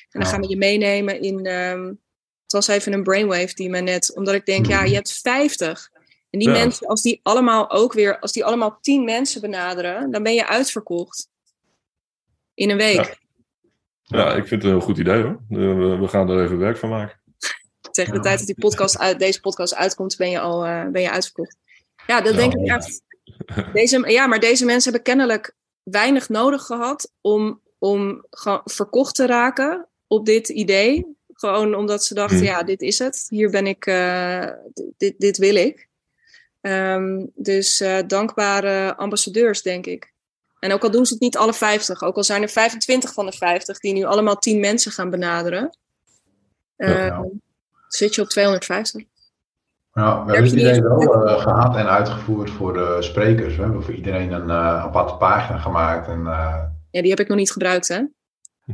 En dan gaan we je meenemen in. Um, het was even een brainwave die me net. Omdat ik denk, ja, je hebt 50. En die mensen, als die allemaal ook weer, als die allemaal 10 mensen benaderen, dan ben je uitverkocht. In een week. Ja, ja ik vind het een heel goed idee hoor. We gaan er even werk van maken tegen de tijd dat die podcast uit, deze podcast uitkomt, ben je al uh, ben je uitverkocht. Ja, dat denk ik echt. Deze, ja, maar deze mensen hebben kennelijk weinig nodig gehad om, om verkocht te raken op dit idee. Gewoon omdat ze dachten, hmm. ja, dit is het. Hier ben ik, uh, dit, dit wil ik. Um, dus uh, dankbare ambassadeurs, denk ik. En ook al doen ze het niet alle 50, ook al zijn er 25 van de 50 die nu allemaal 10 mensen gaan benaderen. Uh, zit je op 250. Ja, we hebben iedereen wel uh, gehad en uitgevoerd voor de sprekers. We hebben voor iedereen een uh, aparte pagina gemaakt. En, uh, ja, die heb ik nog niet gebruikt, hè?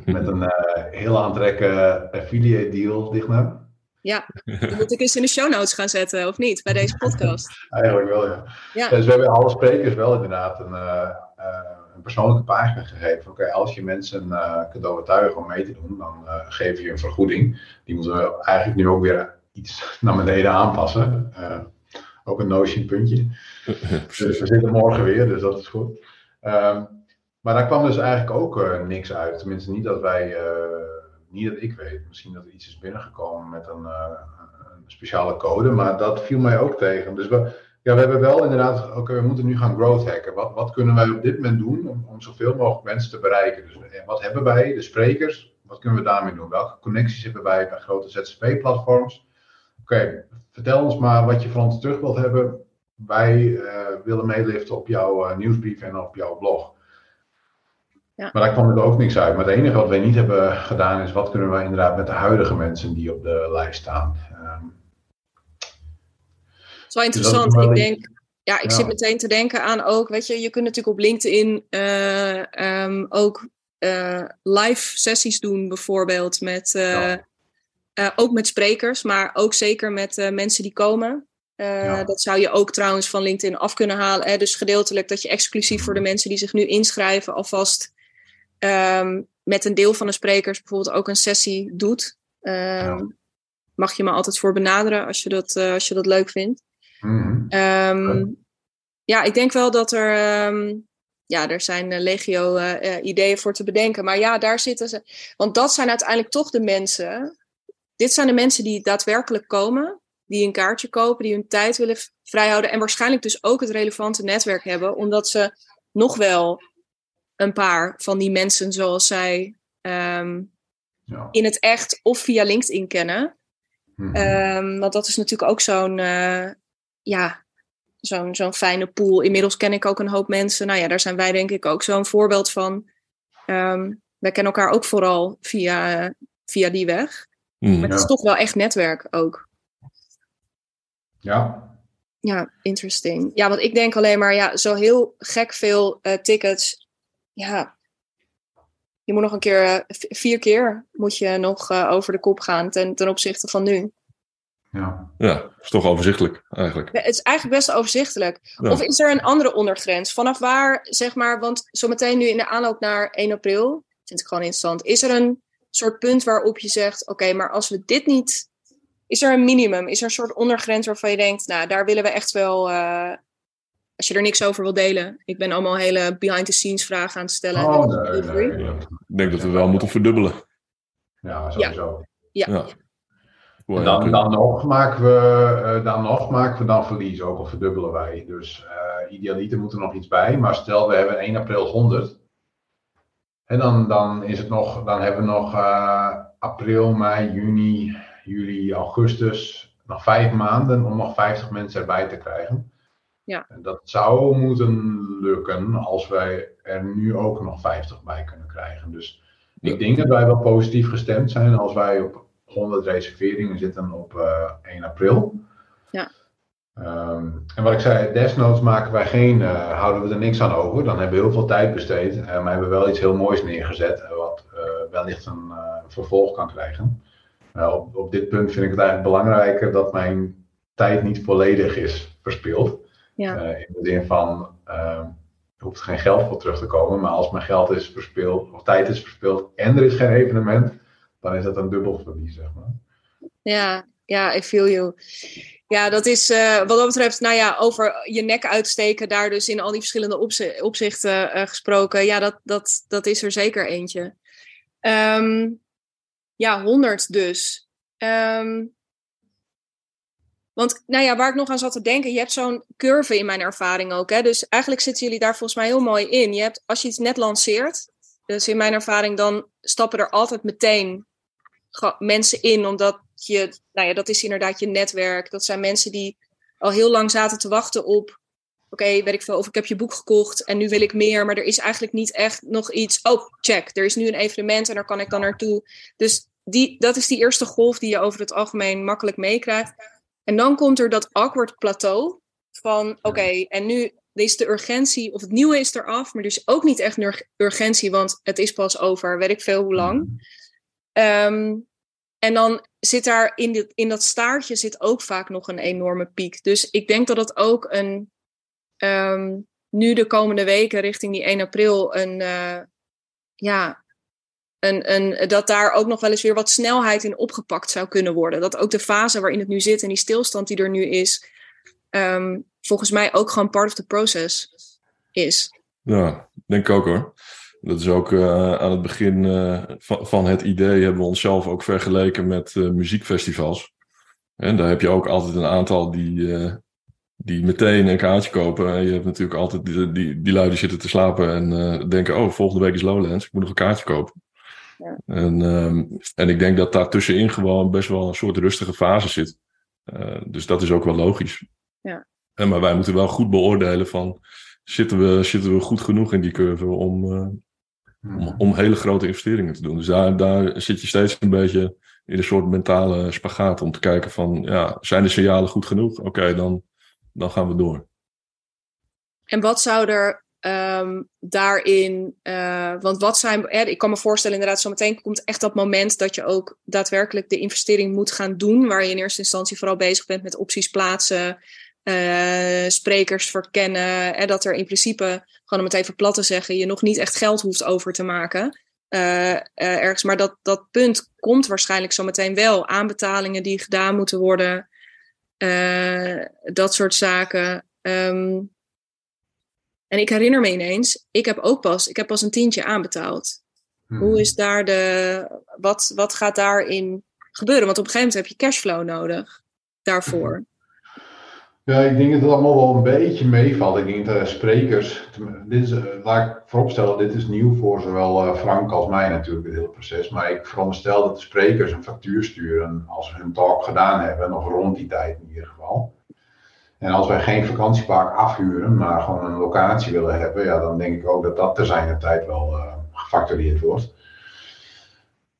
Met een heel aantrekkelijke affiliate deal, Digna. Ja, die moet ik eens in de show notes gaan zetten, of niet, bij deze podcast. (laughs) Eigenlijk wel, ja. ja. Dus we hebben alle sprekers wel inderdaad een, een persoonlijke pagina gegeven. Oké, als je mensen uh, kunt overtuigen om mee te doen, dan uh, geef je een vergoeding. Die moeten we eigenlijk nu ook weer iets (laughs) naar beneden aanpassen. Uh, ook een Notion puntje. (laughs) dus we zitten morgen weer, dus dat is goed. Um, maar daar kwam dus eigenlijk ook niks uit. Tenminste, niet dat wij, niet dat ik weet. Misschien dat er iets is binnengekomen met een, een speciale code, maar dat viel mij ook tegen. Dus we, ja, we hebben wel inderdaad, oké, we moeten nu gaan growth hacken. Wat, wat kunnen wij op dit moment doen om, om zoveel mogelijk mensen te bereiken? Dus eh, wat hebben wij, de sprekers, wat kunnen we daarmee doen? Welke connecties hebben wij bij grote ZZP-platforms? Oké, vertel ons maar wat je van ons terug wilt hebben. Wij uh, willen meeliften op jouw uh, nieuwsbrief en op jouw blog. Ja. Maar daar kwam er ook niks uit. Maar het enige wat wij niet hebben gedaan is, wat kunnen wij inderdaad met de huidige mensen die op de lijst staan? Um, is wel interessant. ik denk, ja, ik zit meteen te denken aan ook, weet je, je kunt natuurlijk op LinkedIn uh, um, ook uh, live sessies doen, bijvoorbeeld met, uh, ook met sprekers, maar ook zeker met mensen die komen. Ja. Dat zou je ook trouwens van LinkedIn af kunnen halen. Hè? Dus gedeeltelijk dat je exclusief voor de mensen die zich nu inschrijven alvast um, met een deel van de sprekers bijvoorbeeld ook een sessie doet. Um, ja. Mag je me altijd voor benaderen als je dat, als je dat leuk vindt. Mm Ja, ik denk wel dat er. Um, ja, er zijn uh, legio uh, ideeën voor te bedenken. Maar ja, daar zitten ze. Want dat zijn uiteindelijk toch de mensen. Dit zijn de mensen die daadwerkelijk komen. Die een kaartje kopen, die hun tijd willen vrijhouden. En waarschijnlijk dus ook het relevante netwerk hebben. Omdat ze nog wel een paar van die mensen zoals zij um, ja. in het echt of via LinkedIn kennen. Mm um, want dat is natuurlijk ook zo'n uh, ja, zo'n zo'n fijne pool. Inmiddels ken ik ook een hoop mensen. Nou ja, daar zijn wij denk ik ook zo'n voorbeeld van. Um, wij kennen elkaar ook vooral via, via die weg. Mm, maar het is toch wel echt netwerk ook. Ja. Ja, interesting. Ja, want ik denk alleen maar, ja, zo heel gek veel uh, tickets. Ja, je moet nog een keer, uh, vier keer moet je nog uh, over de kop gaan ten, ten opzichte van nu. Ja. ja, is toch overzichtelijk eigenlijk. het is eigenlijk best overzichtelijk. Of is er een andere ondergrens? Vanaf waar, zeg maar, want zometeen nu in de aanloop naar 1 april, vind ik gewoon interessant. Is er een soort punt waarop je zegt, oké, maar als we dit niet... Is er een minimum? Is er een soort ondergrens waarvan je denkt, nou, daar willen we echt wel... Uh, als je er niks over wil delen. Ik ben allemaal hele behind-the-scenes vragen aan het stellen. Oh, nee, nee, nee. Ik denk dat we wel moeten verdubbelen. Ja, sowieso. Ja. Ja. En dan, dan, nog maken we, uh, dan nog maken we dan verlies, ook al verdubbelen wij. Dus uh, idealiter moet er nog iets bij. Maar stel we hebben 1 april 100. En dan, dan, is het nog, dan hebben we nog uh, april, mei, juni, juli, augustus. Nog vijf maanden om nog 50 mensen erbij te krijgen. Ja. En dat zou moeten lukken als wij er nu ook nog 50 bij kunnen krijgen. Dus ik denk dat wij wel positief gestemd zijn als wij op 100 reserveringen zitten op uh, 1 april. Ja. Um, en wat ik zei, desnoods maken wij geen, uh, houden we er niks aan over. Dan hebben we heel veel tijd besteed. Uh, maar hebben we wel iets heel moois neergezet. wat wellicht een vervolg kan krijgen. op, op dit punt vind ik het eigenlijk belangrijker dat mijn tijd niet volledig is verspild. Ja. in de zin van, er hoeft geen geld voor terug te komen. Maar als mijn geld is verspild, of tijd is verspild en er is geen evenement dan is dat een dubbel verlies, zeg maar. Ja, ja, I feel you. Ja, dat is uh, wat dat betreft, nou ja, over je nek uitsteken, daar dus in al die verschillende opzichten uh, gesproken. Ja, dat, dat, dat is er zeker eentje. Um, ja, 100 dus. Um, want nou ja, waar ik nog aan zat te denken, je hebt zo'n curve in mijn ervaring ook. Hè? Dus eigenlijk zitten jullie daar volgens mij heel mooi in. Je hebt, als je iets net lanceert, dus in mijn ervaring, dan stappen er altijd meteen mensen in, omdat je, nou ja, dat is inderdaad je netwerk. Dat zijn mensen die al heel lang zaten te wachten op, oké, weet ik veel, of ik heb je boek gekocht en nu wil ik meer, maar er is eigenlijk niet echt nog iets. Oh, check, er is nu een evenement en daar kan ik dan naartoe. Dus die, dat is die eerste golf die je over het algemeen makkelijk meekrijgt. En dan komt er dat awkward plateau van, oké, en nu is de urgentie, of het nieuwe is eraf, maar dus ook niet echt urgentie, want het is pas over, weet ik veel hoe lang. Um, en dan zit daar in, in dat staartje zit ook vaak nog een enorme piek. Dus ik denk dat het ook een, um, nu de komende weken richting die 1 april, een, uh, ja, een, een, dat daar ook nog wel eens weer wat snelheid in opgepakt zou kunnen worden. Dat ook de fase waarin het nu zit en die stilstand die er nu is, um, volgens mij ook gewoon part of the process is. Ja, denk ik ook hoor. Dat is ook uh, aan het begin uh, van, van, het idee hebben we onszelf ook vergeleken met uh, muziekfestivals. En daar heb je ook altijd een aantal die, die meteen een kaartje kopen. En je hebt natuurlijk altijd die, die, die luiden zitten te slapen en denken: oh, volgende week is Lowlands, ik moet nog een kaartje kopen. Ja. En, um, en ik denk dat daar tussenin gewoon best wel een soort rustige fase zit. dus dat is ook wel logisch. Ja. En, maar wij moeten wel goed beoordelen van zitten we, zitten we goed genoeg in die curve om, om, om, hele grote investeringen te doen. Dus daar, daar zit je steeds een beetje in een soort mentale spagaat om te kijken van, ja, zijn de signalen goed genoeg? Oké, dan, dan gaan we door. En wat zou er um, daarin, uh, want wat zijn, eh, ik kan me voorstellen inderdaad, zo meteen komt echt dat moment dat je ook daadwerkelijk de investering moet gaan doen, waar je in eerste instantie vooral bezig bent met opties plaatsen, uh, sprekers verkennen. En dat er in principe, gewoon om het even plat te zeggen, je nog niet echt geld hoeft over te maken. Uh, uh, ergens. Maar dat, dat punt komt waarschijnlijk zo meteen wel. Aanbetalingen die gedaan moeten worden. dat soort zaken. Um, en ik herinner me ineens, ik heb ook pas, ik heb pas een tientje aanbetaald. Hmm. Hoe is daar de, wat, wat gaat daarin gebeuren? Want op een gegeven moment heb je cashflow nodig daarvoor. Ja, ik denk dat het allemaal wel een beetje meevalt. Ik denk dat de sprekers, dit eh, laat ik vooropstellen, dit is nieuw voor zowel eh, Frank als mij natuurlijk, het hele proces. Maar ik veronderstel dat de sprekers een factuur sturen als ze hun talk gedaan hebben, nog rond die tijd in ieder geval. En als wij geen vakantiepark afhuren, maar gewoon een locatie willen hebben, ja, dan denk ik ook dat dat ter zijner tijd wel gefactureerd wordt.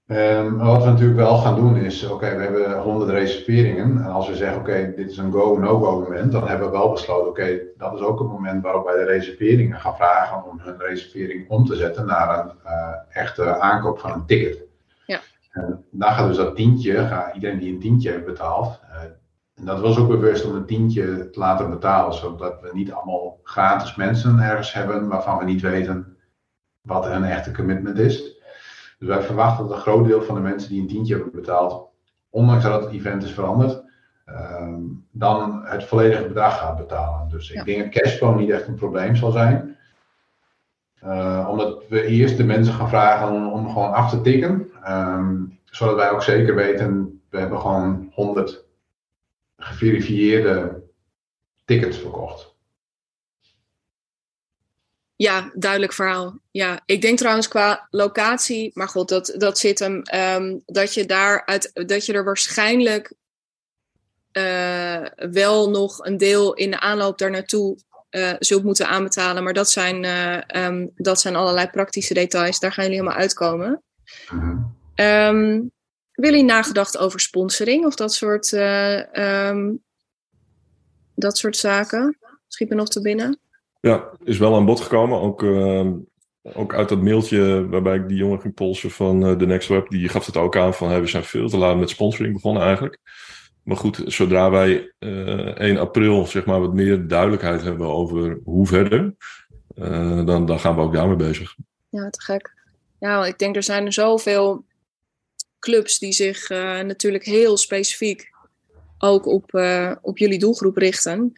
Um, wat we natuurlijk wel gaan doen is, oké, we hebben 100 reserveringen. En als we zeggen, oké, dit is een go-no-go moment, dan hebben we wel besloten, oké, dat is ook het moment waarop wij de reserveringen gaan vragen om hun reservering om te zetten naar een uh, echte aankoop van een ticket. Ja. En dan gaat dus dat tientje, gaat iedereen die een tientje heeft betaald, uh, en dat was ook bewust om een tientje te laten betalen, zodat we niet allemaal gratis mensen ergens hebben waarvan we niet weten wat een echte commitment is. Dus wij verwachten dat een groot deel van de mensen die een tientje hebben betaald, ondanks dat het event is veranderd, ehm, dan het volledige bedrag gaat betalen. Dus ik denk dat cashflow niet echt een probleem zal zijn. Uh, omdat we eerst de mensen gaan vragen om, om gewoon af te tikken. Um, zodat wij ook zeker weten, we hebben gewoon 100 geverifieerde tickets verkocht. Ja, duidelijk verhaal. Ja, ik denk trouwens qua locatie, maar god, dat, dat zit hem. Um, dat je daar uit, dat je er waarschijnlijk uh, wel nog een deel in de aanloop daar naartoe uh, zult moeten aanbetalen. Maar dat zijn, uh, um, dat zijn allerlei praktische details. Daar gaan jullie helemaal uitkomen. Um, jullie nagedacht over sponsoring of dat soort, dat soort zaken? Schiet me nog te binnen. Ja, is wel aan bod gekomen. Ook, uh, ook uit dat mailtje waarbij ik die jongen ging polsen van uh, The Next Web. Die gaf het ook aan van we zijn veel te laat met sponsoring begonnen eigenlijk. Maar goed, zodra wij uh, eh, 1 april zeg maar, wat meer duidelijkheid hebben over hoe verder, uh, dan, dan gaan we ook daarmee bezig. Ja, te gek. Ja, ik denk er zijn er zoveel clubs die zich natuurlijk heel specifiek ook op, op jullie doelgroep richten.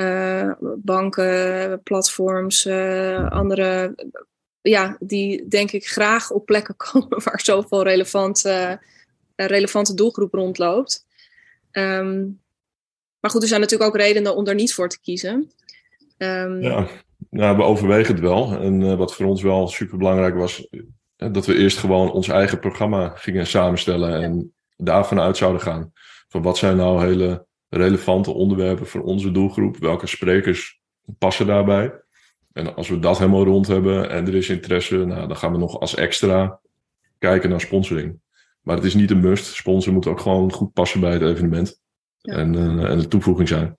Uh, banken, platforms, andere, ja, die denk ik graag op plekken (laughs) komen waar zoveel relevant, relevante doelgroep rondloopt. Um, maar goed, er zijn natuurlijk ook redenen om er niet voor te kiezen. Um, ja, nou, we overwegen het wel. En wat voor ons wel super belangrijk was, dat we eerst gewoon ons eigen programma gingen samenstellen en daarvan uit zouden gaan. Van wat zijn nou hele relevante onderwerpen voor onze doelgroep? Welke sprekers passen daarbij? En als we dat helemaal rond hebben en er is interesse, nou, dan gaan we nog als extra kijken naar sponsoring. Maar het is niet een must. Sponsor moet ook gewoon goed passen bij het evenement. En, uh, en de toevoeging zijn.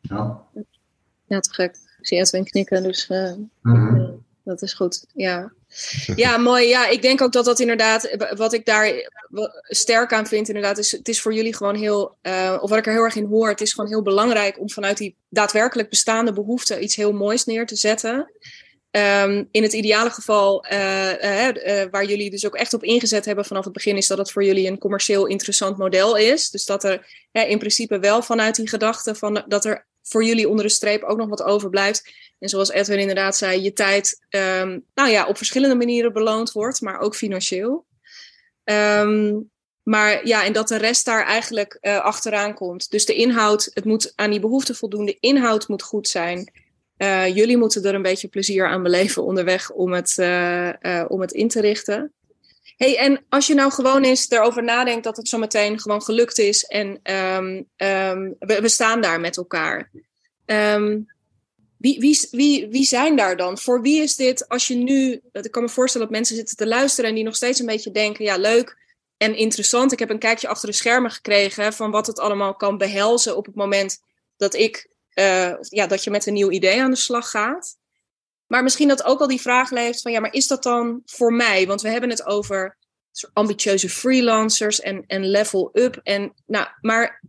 Ja. Ja, te gek. Ik zie Edwin knikken, dus uh, mm -hmm. dat is goed. Ja. (laughs) Ja, mooi. Ja, ik denk ook dat dat inderdaad, wat ik daar sterk aan vind, inderdaad, is het is voor jullie gewoon heel, uh, of wat ik er heel erg in hoor, het is gewoon heel belangrijk om vanuit die daadwerkelijk bestaande behoeften iets heel moois neer te zetten. Um, in het ideale geval, uh, waar jullie dus ook echt op ingezet hebben vanaf het begin, is dat het voor jullie een commercieel interessant model is. Dus dat er in principe wel vanuit die gedachte van dat er voor jullie onder de streep ook nog wat overblijft. En zoals Edwin inderdaad zei, je tijd um, nou ja, op verschillende manieren beloond wordt, maar ook financieel. Um, maar ja, en dat de rest daar eigenlijk uh, achteraan komt. Dus de inhoud, het moet aan die behoefte voldoen. De inhoud moet goed zijn. Uh, jullie moeten er een beetje plezier aan beleven onderweg om het, uh, om het in te richten. Hey, en als je nou gewoon eens erover nadenkt dat het zo meteen gewoon gelukt is en um, um, we, staan daar met elkaar. Um, wie, wie, wie, wie zijn daar dan? Voor wie is dit, als je nu, ik kan me voorstellen dat mensen zitten te luisteren en die nog steeds een beetje denken, ja leuk en interessant. Ik heb een kijkje achter de schermen gekregen van wat het allemaal kan behelzen op het moment dat ik, uh, ja, dat je met een nieuw idee aan de slag gaat. Maar misschien dat ook al die vraag leeft van ja, maar is dat dan voor mij? Want we hebben het over ambitieuze freelancers en, en level up. En, nou, maar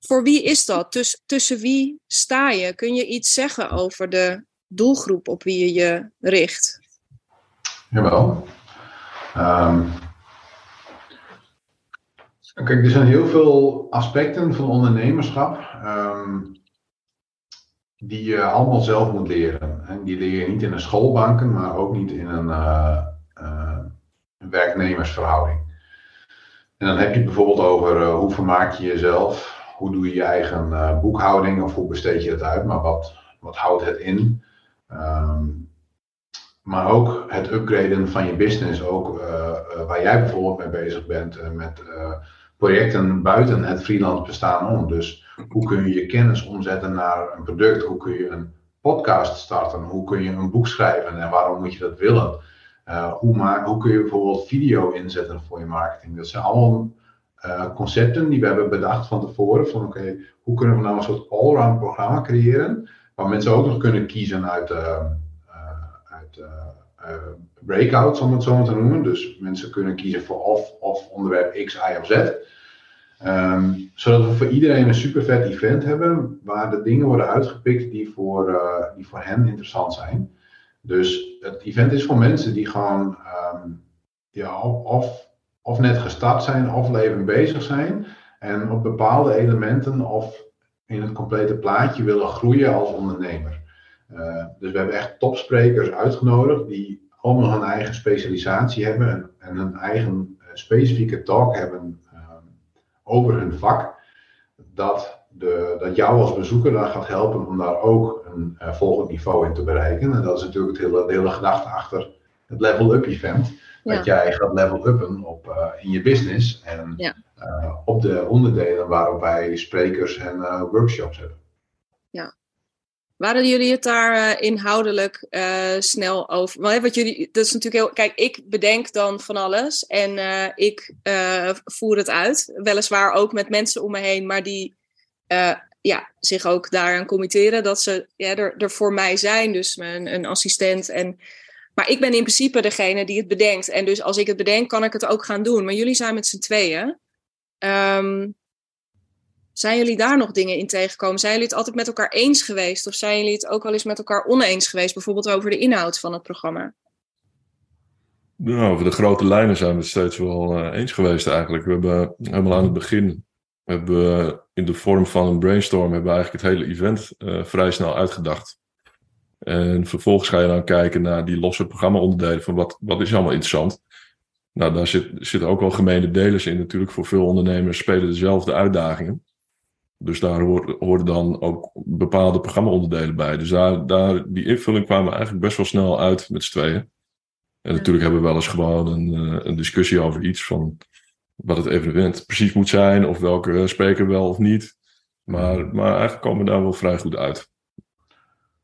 voor wie is dat? Dus, tussen wie sta je? Kun je iets zeggen over de doelgroep op wie je je richt? Jawel. Um, kijk, er zijn heel veel aspecten van ondernemerschap. Um, die je allemaal zelf moet leren. En die leer je niet in een schoolbanken, maar ook niet in een, uh, een werknemersverhouding. En dan heb je het bijvoorbeeld over uh, hoe vermaak je jezelf, hoe doe je je eigen boekhouding of hoe besteed je het uit, maar wat, wat houdt het in? Um, maar ook het upgraden van je business, ook waar jij bijvoorbeeld mee bezig bent met projecten buiten het freelance bestaan om. Dus hoe kun je je kennis omzetten naar een product? Hoe kun je een podcast starten? Hoe kun je een boek schrijven en waarom moet je dat willen? hoe, hoe kun je bijvoorbeeld video inzetten voor je marketing? Dat zijn allemaal concepten die we hebben bedacht van tevoren. Van oké, hoe kunnen we nou een soort all-round programma creëren? Waar mensen ook nog kunnen kiezen uit, uit breakouts, om het zo maar te noemen. Dus mensen kunnen kiezen voor of, of onderwerp X, Y of Z. Ehm, zodat we voor iedereen een super vet event hebben waar de dingen worden uitgepikt die voor, uh, die voor hen interessant zijn. Dus het event is voor mensen die gewoon ehm, ja, of, of net gestart zijn of leven bezig zijn. En op bepaalde elementen of in het complete plaatje willen groeien als ondernemer. Uh, dus we hebben echt topsprekers uitgenodigd die allemaal hun eigen specialisatie hebben en, en hun eigen uh, specifieke talk hebben over hun vak, dat, de, dat jou als bezoeker daar gaat helpen om daar ook een uh, volgend niveau in te bereiken. En dat is natuurlijk het hele, de hele gedachte achter het Level Up Event. Dat jij gaat level uppen op, in je business en ja. op de onderdelen waarop wij sprekers en workshops hebben. Waren jullie het daar uh, inhoudelijk uh, snel over? Want, wat jullie, dat is natuurlijk heel. Kijk, ik bedenk dan van alles en uh, ik voer het uit. Weliswaar ook met mensen om me heen, maar die ja, zich ook daaraan committeren dat ze ja, er, er voor mij zijn. Dus een, een assistent. En, maar ik ben in principe degene die het bedenkt. En dus als ik het bedenk, kan ik het ook gaan doen. Maar jullie zijn met z'n tweeën. Um, zijn jullie daar nog dingen in tegengekomen? Zijn jullie het altijd met elkaar eens geweest? Of zijn jullie het ook wel eens met elkaar oneens geweest? Bijvoorbeeld over de inhoud van het programma? Nou, over de grote lijnen zijn we het steeds wel uh, eens geweest eigenlijk. We hebben helemaal aan het begin, hebben we in de vorm van een brainstorm, hebben we eigenlijk het hele event uh, vrij snel uitgedacht. En vervolgens ga je dan kijken naar die losse programma-onderdelen van wat, wat is allemaal interessant. Nou, daar zit, zitten ook wel gemene delers in natuurlijk. Voor veel ondernemers spelen dezelfde uitdagingen. Dus daar hoorden dan ook bepaalde programma-onderdelen bij. Dus daar, daar, die invulling kwamen eigenlijk best wel snel uit met z'n tweeën. En natuurlijk hebben we wel eens gewoon een, eh, een discussie over iets van wat het evenement precies moet zijn, of welke spreker wel of niet. Maar, maar eigenlijk komen we daar wel vrij goed uit.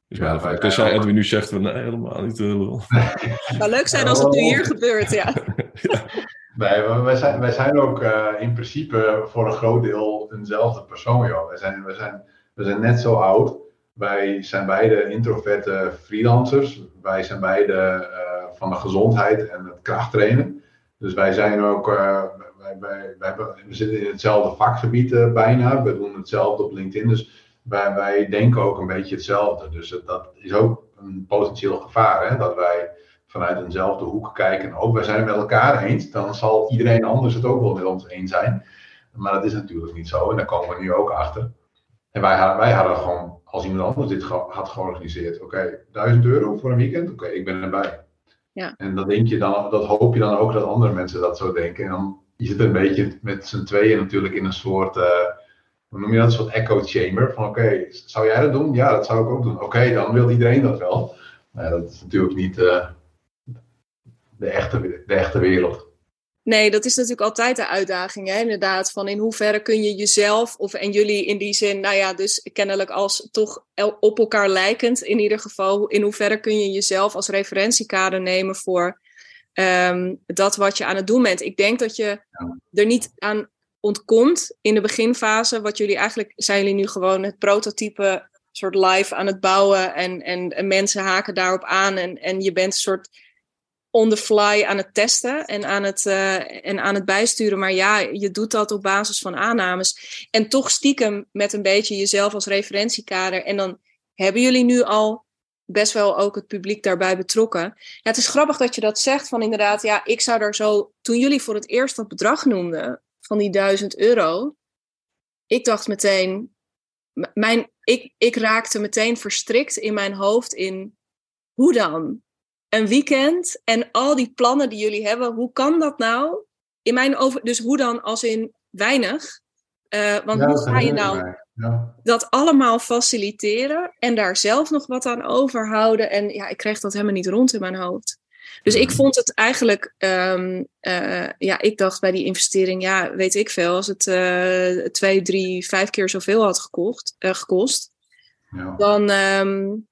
Dus ja, ja, tenzij Edwin nu zegt, nee, helemaal niet. Het zou (laughs) leuk zijn als het nu hier (laughs) gebeurt, ja. (laughs) ja. Nee, wij zijn, zijn ook uh, in principe voor een groot deel eenzelfde persoon, joh. Wij zijn, zijn, zijn net zo oud. Wij zijn beide introverte freelancers. Wij zijn beide uh, van de gezondheid en het krachttrainen. Dus wij zijn ook, wij, wij, wij, we zitten in hetzelfde vakgebied bijna. We doen hetzelfde op LinkedIn. Dus wij, wij denken ook een beetje hetzelfde. Dus dat is ook een potentieel gevaar, hè? dat wij vanuit eenzelfde hoek kijken. Ook wij zijn het met elkaar eens, dan zal iedereen anders het ook wel met ons eens zijn. Maar dat is natuurlijk niet zo en daar komen we nu ook achter. En wij, wij hadden gewoon, als iemand anders dit had georganiseerd, oké, okay, 1000 euro voor een weekend, oké, ik ben erbij. Ja. En dat, denk je dan, dat hoop je dan ook dat andere mensen dat zo denken. En dan je zit een beetje met z'n tweeën natuurlijk in een soort, uh, hoe noem je dat, een soort echo chamber. Van oké, zou jij dat doen? Ja, dat zou ik ook doen. Oké, dan wil iedereen dat wel. Maar dat is natuurlijk niet, uh, de echte, de echte wereld. Nee, dat is natuurlijk altijd de uitdaging, hè? inderdaad. Van in hoeverre kun je jezelf, of en jullie in die zin, nou ja, dus kennelijk als toch op elkaar lijkend in ieder geval, in hoeverre kun je jezelf als referentiekader nemen voor um, dat wat je aan het doen bent. Ik denk dat je er niet aan ontkomt in de beginfase, wat jullie eigenlijk, zijn jullie nu gewoon het prototype soort live aan het bouwen en, en, en mensen haken daarop aan en, en je bent een soort on the fly aan het testen en aan het, uh, en aan het bijsturen. Maar ja, je doet dat op basis van aannames. En toch stiekem met een beetje jezelf als referentiekader. En dan hebben jullie nu al best wel ook het publiek daarbij betrokken. Ja, het is grappig dat je dat zegt van inderdaad, ja, ik zou er zo... Toen jullie voor het eerst dat bedrag noemden van die duizend euro, ik dacht meteen, mijn, ik, ik raakte meteen verstrikt in mijn hoofd in, hoe dan? Een weekend en al die plannen die jullie hebben, hoe kan dat nou? In mijn over, dus hoe dan als in weinig? Uh, want hoe ga je nou ja. dat allemaal faciliteren en daar zelf nog wat aan overhouden? En ja, ik kreeg dat helemaal niet rond in mijn hoofd. Dus ik vond het eigenlijk, um, uh, ja, ik dacht bij die investering, ja, weet ik veel, als het uh, twee, drie, vijf keer zoveel had gekocht, gekost, ja. dan, um,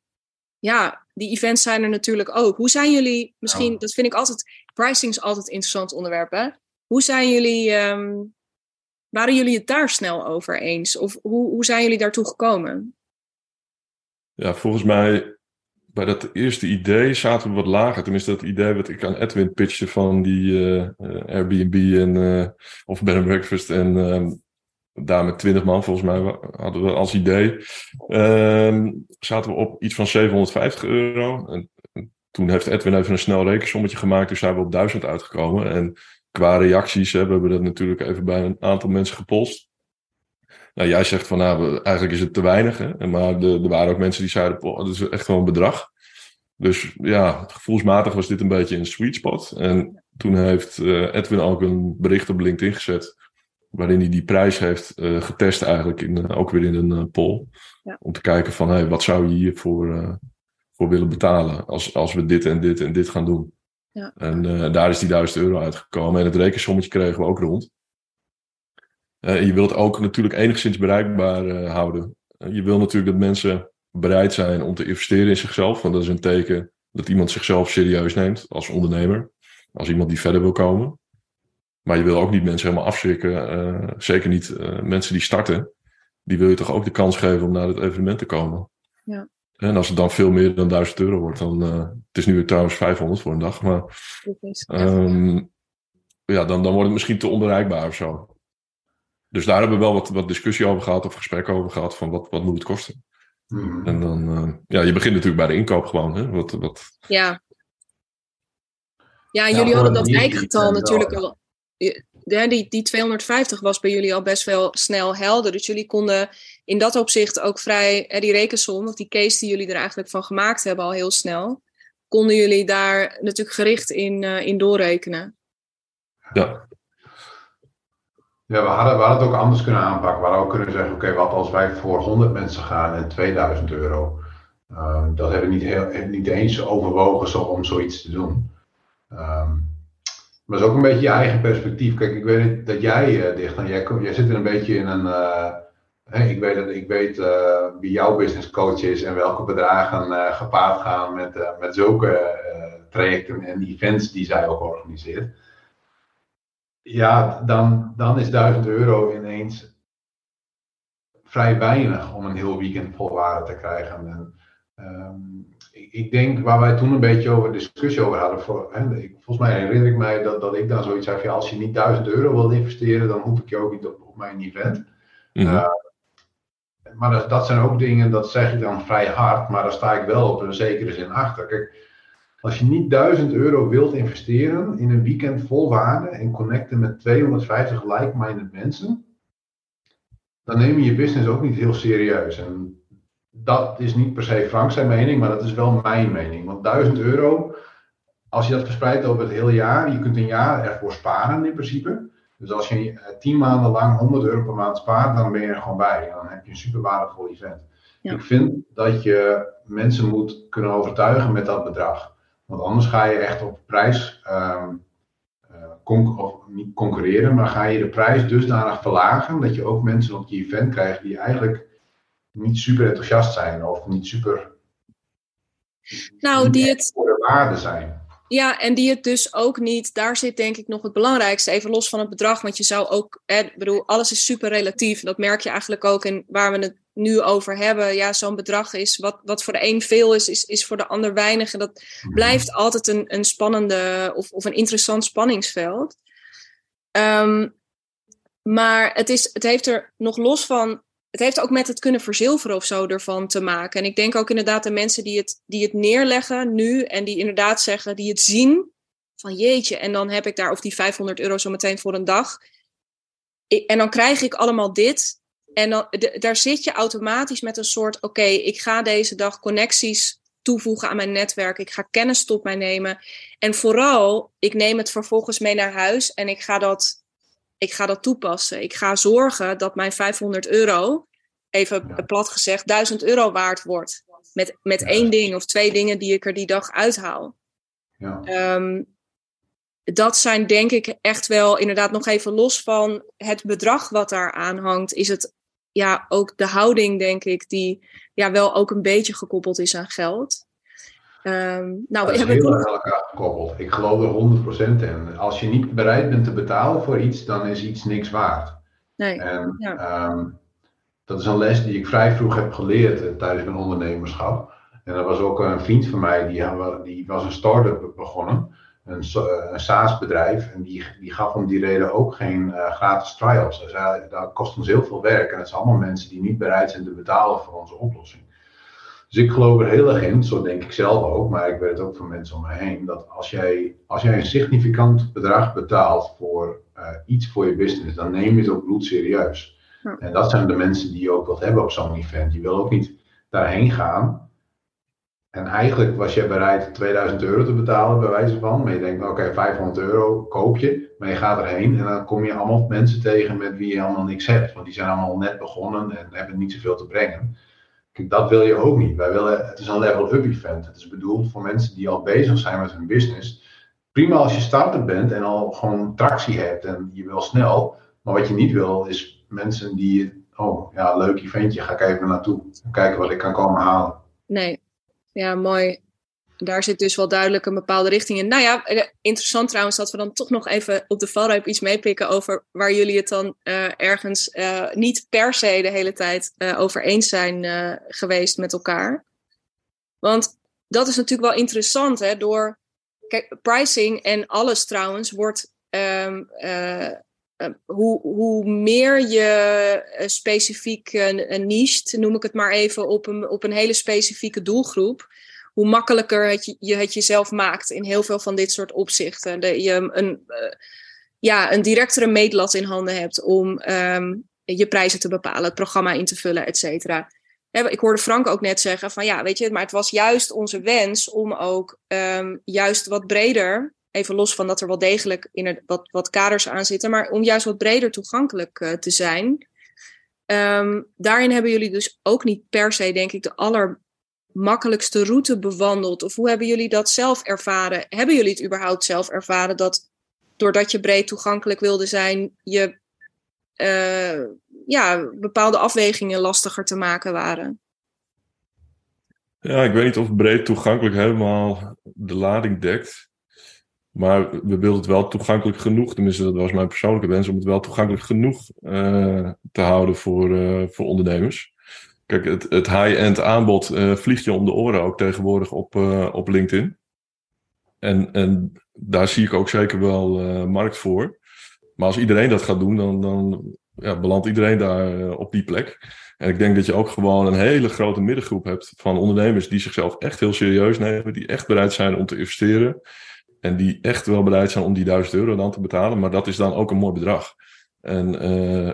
ja, die events zijn er natuurlijk ook. Hoe zijn jullie, misschien, dat vind ik altijd, pricing is altijd een interessant onderwerp, hè? Hoe zijn jullie, ehm, waren jullie het daar snel over eens? Of hoe, hoe zijn jullie daartoe gekomen? Ja, volgens mij bij dat eerste idee zaten we wat lager. Tenminste, dat idee wat ik aan Edwin pitchte van die uh, Airbnb en, uh, of bed and breakfast. En uh, daar met 20 man volgens mij hadden we als idee. Ehm, zaten we op iets van 750 euro. En, toen heeft Edwin even een snel rekensommetje gemaakt. Dus zijn we op 1000 uitgekomen. En qua reacties hebben we dat natuurlijk even bij een aantal mensen gepolst. Nou, jij zegt van nou, eigenlijk is het te weinig. Hè? Maar er waren ook mensen die zeiden, dat is echt wel een bedrag. Dus ja, gevoelsmatig was dit een beetje een sweet spot. En toen heeft uh, Edwin ook een bericht op LinkedIn gezet. Waarin hij die prijs heeft uh, getest eigenlijk, in, uh, ook weer in een poll. Ja. Om te kijken van, hey, wat zou je hiervoor voor willen betalen als, als we dit en dit en dit gaan doen. Ja. En daar is die 1000 euro uitgekomen. En het rekensommetje kregen we ook rond. Je wilt ook natuurlijk enigszins bereikbaar houden. Je wil natuurlijk dat mensen bereid zijn om te investeren in zichzelf. Want dat is een teken dat iemand zichzelf serieus neemt als ondernemer. Als iemand die verder wil komen. Maar je wil ook niet mensen helemaal afschrikken. zeker niet mensen die starten. Die wil je toch ook de kans geven om naar het evenement te komen. Ja. En als het dan veel meer dan 1000 euro wordt, dan. het is nu trouwens 500 voor een dag. Maar. Um, ja, dan, dan wordt het misschien te onbereikbaar of zo. Dus daar hebben we wel wat, wat discussie over gehad of gesprek over gehad van wat, wat moet het kosten. Hmm. En dan, uh, ja, je begint natuurlijk bij de inkoop gewoon. Hè? Wat, wat... Ja. Ja, jullie hadden dat eikgetal natuurlijk al. Die, die 250 was bij jullie al best wel snel helder. Dus jullie konden in dat opzicht ook vrij, die rekensom, of die case die jullie er eigenlijk van gemaakt hebben al heel snel, konden jullie daar natuurlijk gericht in, uh, in doorrekenen. Ja, ja, we hadden, we hadden het ook anders kunnen aanpakken. We hadden ook kunnen zeggen, oké, wat als wij voor 100 mensen gaan en 2000 euro. Uh, dat hebben we niet, heel, niet eens overwogen zo, om zoiets te doen. Um, maar het is ook een beetje je eigen perspectief. Kijk, ik weet dat jij uh, dicht jij, zit er een beetje in een. Uh, ik weet, dat, ik weet uh, wie jouw business coach is en welke bedragen gepaard gaan met, met zulke trajecten en events die zij ook organiseert ja, dan, dan is 1000 euro ineens vrij weinig om een heel weekend vol waarde te krijgen. En, um, ik, ik, denk waar wij toen een beetje over discussie over hadden, voor, hè, ik, volgens mij herinner ik mij dat, dat ik dan zoiets zei: ja, als je niet 1000 euro wil investeren, dan hoef ik je ook niet op, op mijn event. Mm -hmm. uh, maar dat, dat, zijn ook dingen, dat zeg ik dan vrij hard, maar daar sta ik wel op een zekere zin achter. Kijk, als je niet 1000 euro wilt investeren in een weekend vol waarde en connecten met 250 like-minded mensen, dan neem je je business ook niet heel serieus. En dat is niet per se Frank zijn mening, maar dat is wel mijn mening. Want 1000 euro, als je dat verspreidt over het hele jaar, je kunt een jaar ervoor sparen in principe. Dus als je 10 eh, maanden lang 100 euro per maand spaart, dan ben je er gewoon bij. Dan heb je een super waardevol event. Ik vind dat je mensen moet kunnen overtuigen met dat bedrag. Want anders ga je echt op prijs, um, of niet concurreren, maar ga je de prijs dusdanig verlagen dat je ook mensen op je event krijgt die eigenlijk niet super enthousiast zijn of niet super. Nou, die het. Voor de waarde zijn. Ja, en die het dus ook niet, daar zit denk ik nog het belangrijkste, even los van het bedrag. Want je zou ook, ik bedoel, alles is super relatief. Dat merk je eigenlijk ook in waar we het nu over hebben. Ja, zo'n bedrag is, wat, wat voor de een veel is, is, is voor de ander weinig. En dat mhm. blijft altijd een, een spannende of, of een interessant spanningsveld. Um, maar het, is, het heeft er nog los van het heeft ook met het kunnen verzilveren of zo ervan te maken. En ik denk ook inderdaad de mensen die het, die het neerleggen nu en die inderdaad zeggen, die het zien, van jeetje, en dan heb ik daar of die 500 euro zo meteen voor een dag. en dan krijg ik allemaal dit. En dan, daar zit je automatisch met een soort, oké, ik ga deze dag connecties toevoegen aan mijn netwerk. Ik ga kennis tot mij nemen. En vooral, ik neem het vervolgens mee naar huis en ik ga dat ik ga dat toepassen. Ik ga zorgen dat mijn 500 euro, even plat gezegd, 1000 euro waard wordt. Met, met één ding of twee dingen die ik er die dag uithaal. Ja. Um, dat zijn denk ik echt wel inderdaad nog even los van het bedrag wat daar aan hangt. Is het ja ook de houding denk ik die ja wel ook een beetje gekoppeld is aan geld. Um, nou, dat heel erg aan elkaar gekoppeld. Ik geloof er 100% in. Als je niet bereid bent te betalen voor iets, dan is iets niks waard. Nee. En ja. um, dat is een les die ik vrij vroeg heb geleerd uh, tijdens mijn ondernemerschap. En er was ook een vriend van mij, die, die was een start-up begonnen. Een, eh, een SaaS-bedrijf. En die, die gaf om die reden ook geen uh, gratis trials. Dus uh, dat kost ons heel veel werk. En het zijn allemaal mensen die niet bereid zijn te betalen voor onze oplossing. Dus ik geloof er heel erg in, zo denk ik zelf ook, maar ik weet het ook van mensen om me heen, dat als jij, als jij een significant bedrag betaalt voor uh, iets voor je business, dan neem je het ook bloed serieus. Ja. En dat zijn de mensen die je ook wilt hebben op zo'n event. Je wil ook niet daarheen gaan. En eigenlijk was je bereid 2000 euro te betalen, bij wijze van. Maar je denkt, oké, okay, 500 euro koop je. Maar je gaat erheen en dan kom je allemaal mensen tegen met wie je allemaal niks hebt. Want die zijn allemaal net begonnen en hebben niet zoveel te brengen dat wil je ook niet. Wij willen, het is een level-up event. Het is bedoeld voor mensen die al bezig zijn met hun business. Prima als je starter bent en al gewoon tractie hebt en je wil snel. Maar wat je niet wil is mensen die, oh ja, leuk eventje, ga ik even naartoe. Kijken wat ik kan komen halen. Nee, ja, mooi daar zit dus wel duidelijk een bepaalde richting in. Nou ja, eh, interessant trouwens dat we dan toch nog even op de valreep iets meepikken over waar jullie het dan uh, ergens uh, niet per se de hele tijd uh, over eens zijn geweest met elkaar. Want dat is natuurlijk wel interessant, hè? Door kijk, pricing en alles trouwens wordt. Um, hoe, hoe meer je specifiek niche, noem ik het maar even, op een, op een hele specifieke doelgroep, hoe makkelijker het je, je het jezelf maakt in heel veel van dit soort opzichten. Dat je een, uh, ja, een directere meetlat in handen hebt om um, je prijzen te bepalen, het programma in te vullen, et cetera. Ik hoorde Frank ook net zeggen van ja, weet je, maar het was juist onze wens om ook um, juist wat breder, even los van dat er wel degelijk in er wat, wat kaders aan zitten, maar om juist wat breder toegankelijk uh, te zijn. Um, daarin hebben jullie dus ook niet per se, denk ik, de aller makkelijkste route bewandeld? Of hoe hebben jullie dat zelf ervaren? Hebben jullie het überhaupt zelf ervaren dat doordat je breed toegankelijk wilde zijn, je uh, ja, bepaalde afwegingen lastiger te maken waren? Ja, ik weet niet of breed toegankelijk helemaal de lading dekt. Maar we wilden het wel toegankelijk genoeg, tenminste dat was mijn persoonlijke wens, om het wel toegankelijk genoeg uh, te houden voor, uh, voor ondernemers. Kijk, het, high-end aanbod uh, vliegt je om de oren ook tegenwoordig op, uh, op LinkedIn. En, en daar zie ik ook zeker wel uh, markt voor. Maar als iedereen dat gaat doen, dan, dan ja, belandt iedereen daar op die plek. En ik denk dat je ook gewoon een hele grote middengroep hebt van ondernemers die zichzelf echt heel serieus nemen, die echt bereid zijn om te investeren. En die echt wel bereid zijn om die 1000 euro dan te betalen. Maar dat is dan ook een mooi bedrag. En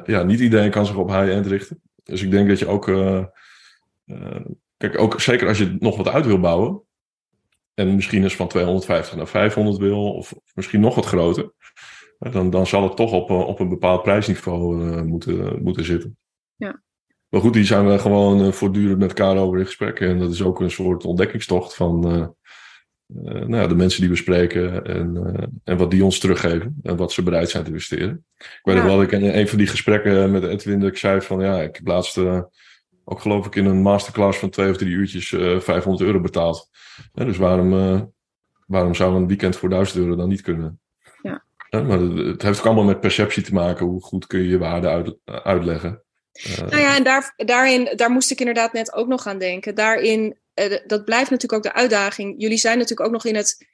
ja, niet iedereen kan zich op high-end richten. Dus ik denk dat je ook, uh, uh, kijk, ook zeker als je nog wat uit wil bouwen, en misschien eens van 250 naar 500 wil, of misschien nog wat groter, dan, dan zal het toch op, eh, op een bepaald prijsniveau moeten, moeten zitten. Ja. Maar goed, die zijn we gewoon voortdurend met elkaar over in gesprek. En dat is ook een soort ontdekkingstocht van nou ja, de mensen die we spreken en, en wat die ons teruggeven en wat ze bereid zijn te investeren. Ik weet nog wel, ik in een van die gesprekken met Edwin, dat ik zei van ja, ik heb laatst uh, ook geloof ik in een masterclass van twee of drie uurtjes uh, 500 euro betaald. Ja, dus waarom, waarom zou een weekend voor 1000 euro dan niet kunnen? Ja. maar het heeft ook allemaal met perceptie te maken. Hoe goed kun je je waarde uit, uitleggen? nou ja, en daar, daarin, daar moest ik inderdaad net ook nog aan denken. Daarin, dat blijft natuurlijk ook de uitdaging. Jullie zijn natuurlijk ook nog in het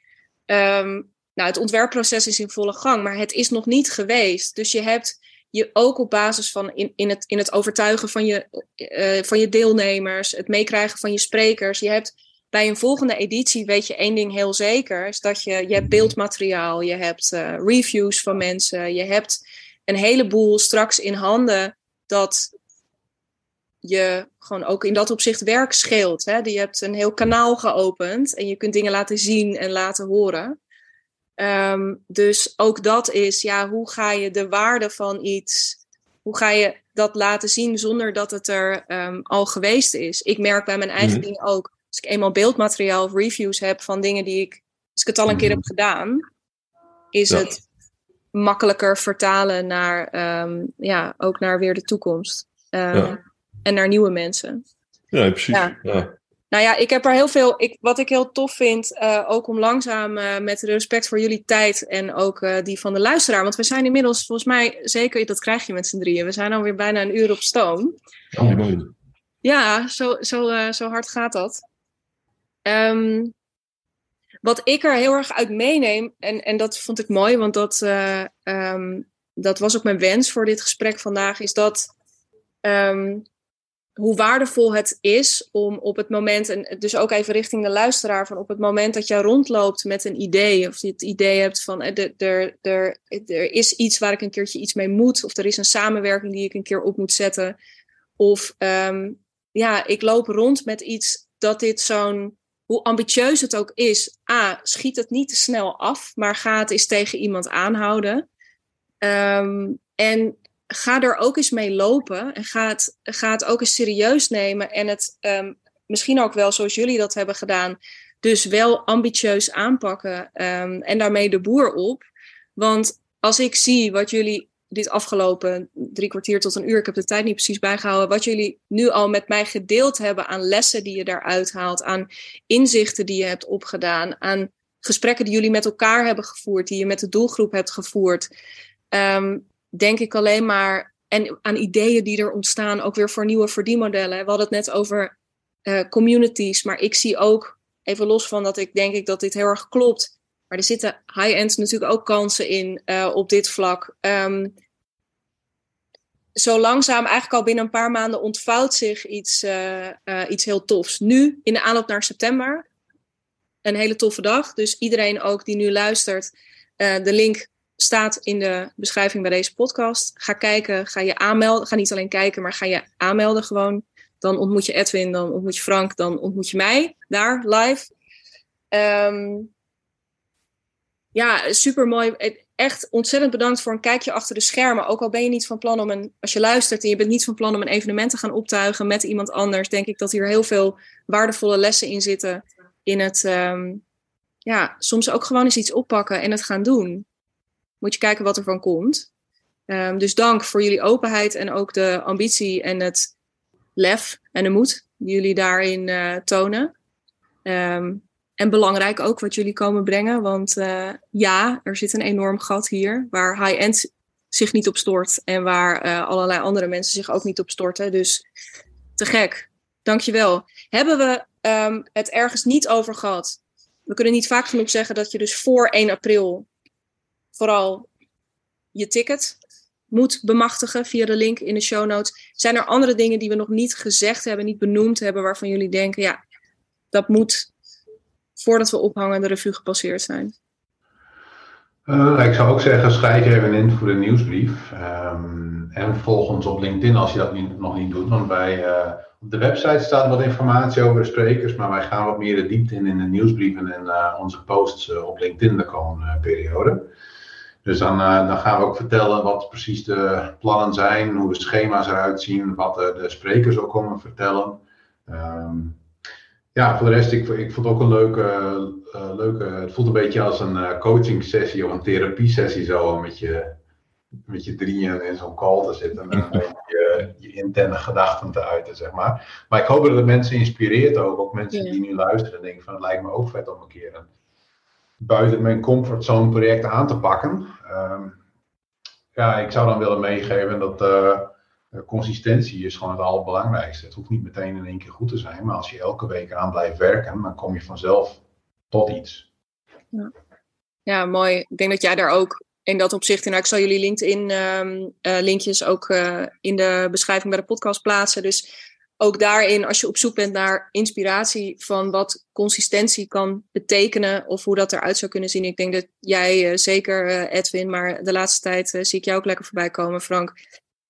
um, nou, het ontwerpproces is in volle gang, maar het is nog niet geweest. Dus je hebt je ook op basis van in, in, het, in het overtuigen van je, uh, van je deelnemers, het meekrijgen van je sprekers. Je hebt bij een volgende editie, weet je één ding heel zeker, is dat je, je hebt beeldmateriaal, je hebt uh, reviews van mensen, je hebt een heleboel straks in handen dat je gewoon ook in dat opzicht werk scheelt. Hè? Je hebt een heel kanaal geopend en je kunt dingen laten zien en laten horen. Um, dus ook dat is, ja, hoe ga je de waarde van iets, hoe ga je dat laten zien zonder dat het er um, al geweest is? Ik merk bij mijn eigen mm dingen ook, als ik eenmaal beeldmateriaal of reviews heb van dingen die ik, als ik het al een keer mhm. heb gedaan, is ja. het makkelijker vertalen naar, um, ja, ook naar weer de toekomst. Ja. En naar nieuwe mensen. Ja, precies. Ja. Nou ja, ik heb er heel veel. Ik, wat ik heel tof vind, uh, ook om langzaam uh, met respect voor jullie tijd en ook uh, die van de luisteraar. Want we zijn inmiddels, volgens mij, zeker, dat krijg je met z'n drieën. We zijn alweer bijna een uur op stoom. Oh, mooi. Ja, zo, zo, zo hard gaat dat. Um, wat ik er heel erg uit meeneem, en, en dat vond ik mooi, want dat, um, dat was ook mijn wens voor dit gesprek vandaag, is dat. Um, hoe waardevol het is om op het moment, en dus ook even richting de luisteraar, van op het moment dat je rondloopt met een idee, of je het idee hebt van er, er, er, er is iets waar ik een keertje iets mee moet, of er is een samenwerking die ik een keer op moet zetten, of um, ja, ik loop rond met iets dat dit zo'n, hoe ambitieus het ook is, A, schiet het niet te snel af, maar ga het eens tegen iemand aanhouden. Um, en ga er ook eens mee lopen en ga het, ook eens serieus nemen en het um, misschien ook wel zoals jullie dat hebben gedaan, dus wel ambitieus aanpakken um, en daarmee de boer op. Want als ik zie wat jullie dit afgelopen drie kwartier tot een uur, ik heb de tijd niet precies bijgehouden, wat jullie nu al met mij gedeeld hebben aan lessen die je daaruit haalt, aan inzichten die je hebt opgedaan, aan gesprekken die jullie met elkaar hebben gevoerd, die je met de doelgroep hebt gevoerd. Um, denk ik alleen maar. En aan ideeën die er ontstaan, ook weer voor nieuwe verdienmodellen. We hadden het net over uh, communities, maar ik zie ook, even los van dat ik denk ik dat dit heel erg klopt. Maar er zitten high-end natuurlijk ook kansen in uh, op dit vlak. Um, zo langzaam, eigenlijk al binnen een paar maanden, ontvouwt zich iets, uh, iets heel tofs. Nu, in de aanloop naar september, een hele toffe dag. Dus iedereen ook die nu luistert, de link staat in de beschrijving bij deze podcast. Ga kijken, ga je aanmelden. Ga niet alleen kijken, maar ga je aanmelden gewoon. Dan ontmoet je Edwin, dan ontmoet je Frank, dan ontmoet je mij daar live. Um, ja, super mooi. Echt ontzettend bedankt voor een kijkje achter de schermen. Ook al ben je niet van plan om een, als je luistert en je bent niet van plan om een evenement te gaan optuigen met iemand anders, denk ik dat hier heel veel waardevolle lessen in zitten. In het, um, ja, soms ook gewoon eens iets oppakken en het gaan doen moet je kijken wat er van komt. Um, dus dank voor jullie openheid en ook de ambitie en het lef en de moed die jullie daarin uh, tonen. Um, en belangrijk ook wat jullie komen brengen, want uh, ja, er zit een enorm gat hier waar high-end zich niet op stort en waar uh, allerlei andere mensen zich ook niet op storten. Dus te gek. Dankjewel. Hebben we um, het ergens niet over gehad? We kunnen niet vaak genoeg zeggen dat je dus voor 1 april vooral je ticket moet bemachtigen via de link in de show notes. Zijn er andere dingen die we nog niet gezegd hebben, niet benoemd hebben, waarvan jullie denken, ja, dat moet voordat we ophangen de revue gepasseerd zijn? Uh, ik zou ook zeggen, schrijf even in voor de nieuwsbrief. Um, en volg ons op LinkedIn als je dat niet, nog niet doet. Want wij, uh, op de website staat wat informatie over de sprekers, maar wij gaan wat meer de diepte in in de nieuwsbrieven en uh, onze posts op LinkedIn de komende periode. Dus dan, uh, dan, gaan we ook vertellen wat precies de plannen zijn, hoe de schema's eruit zien, wat de, de sprekers ook komen vertellen. Um, ja, voor de rest, ik, ik vond het ook een leuke, uh, leuke. Het voelt een beetje als een uh, coaching sessie of een therapie sessie zo met je, met je drieën in zo'n call te zitten en (laughs) je, je interne gedachten te uiten, zeg maar. Maar ik hoop dat het mensen inspireert ook, ook mensen die nu luisteren en denken van het lijkt me ook vet om een keer een buiten mijn comfortzone project aan te pakken. Um, ja, ik zou dan willen meegeven dat uh, consistentie is gewoon het allerbelangrijkste. Het hoeft niet meteen in één keer goed te zijn, maar als je elke week aan blijft werken, dan kom je vanzelf tot iets. Ja, ja mooi. Ik denk dat jij daar ook in dat opzicht, en nou, ik zal jullie LinkedIn um, uh, linkjes ook in de beschrijving bij de podcast plaatsen. Dus ook daarin, als je op zoek bent naar inspiratie van wat consistentie kan betekenen of hoe dat eruit zou kunnen zien. Ik denk dat jij uh, zeker, uh, Edwin, maar de laatste tijd uh, zie ik jou ook lekker voorbij komen, Frank.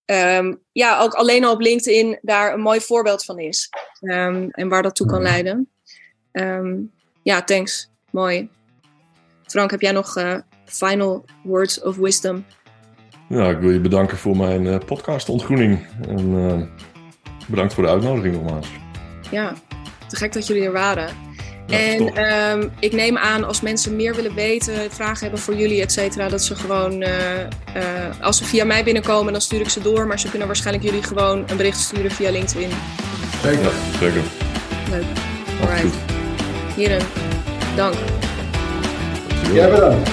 Um, ja, ook alleen al op LinkedIn daar een mooi voorbeeld van is. Um, en waar dat toe kan leiden. Um, ja, thanks. Mooi. Frank, heb jij nog final words of wisdom? Ja, ik wil je bedanken voor mijn podcast Ontgroening. En, Bedankt voor de uitnodiging nogmaals. Ja, te gek dat jullie er waren. en um, ik neem aan als mensen meer willen weten, vragen hebben voor jullie, et cetera, dat ze gewoon, uh, uh, als ze via mij binnenkomen, dan stuur ik ze door. Maar ze kunnen waarschijnlijk jullie gewoon een bericht sturen via LinkedIn. Zeker. zeker. Leuk. Alright. Heren, dank. Jij bedankt.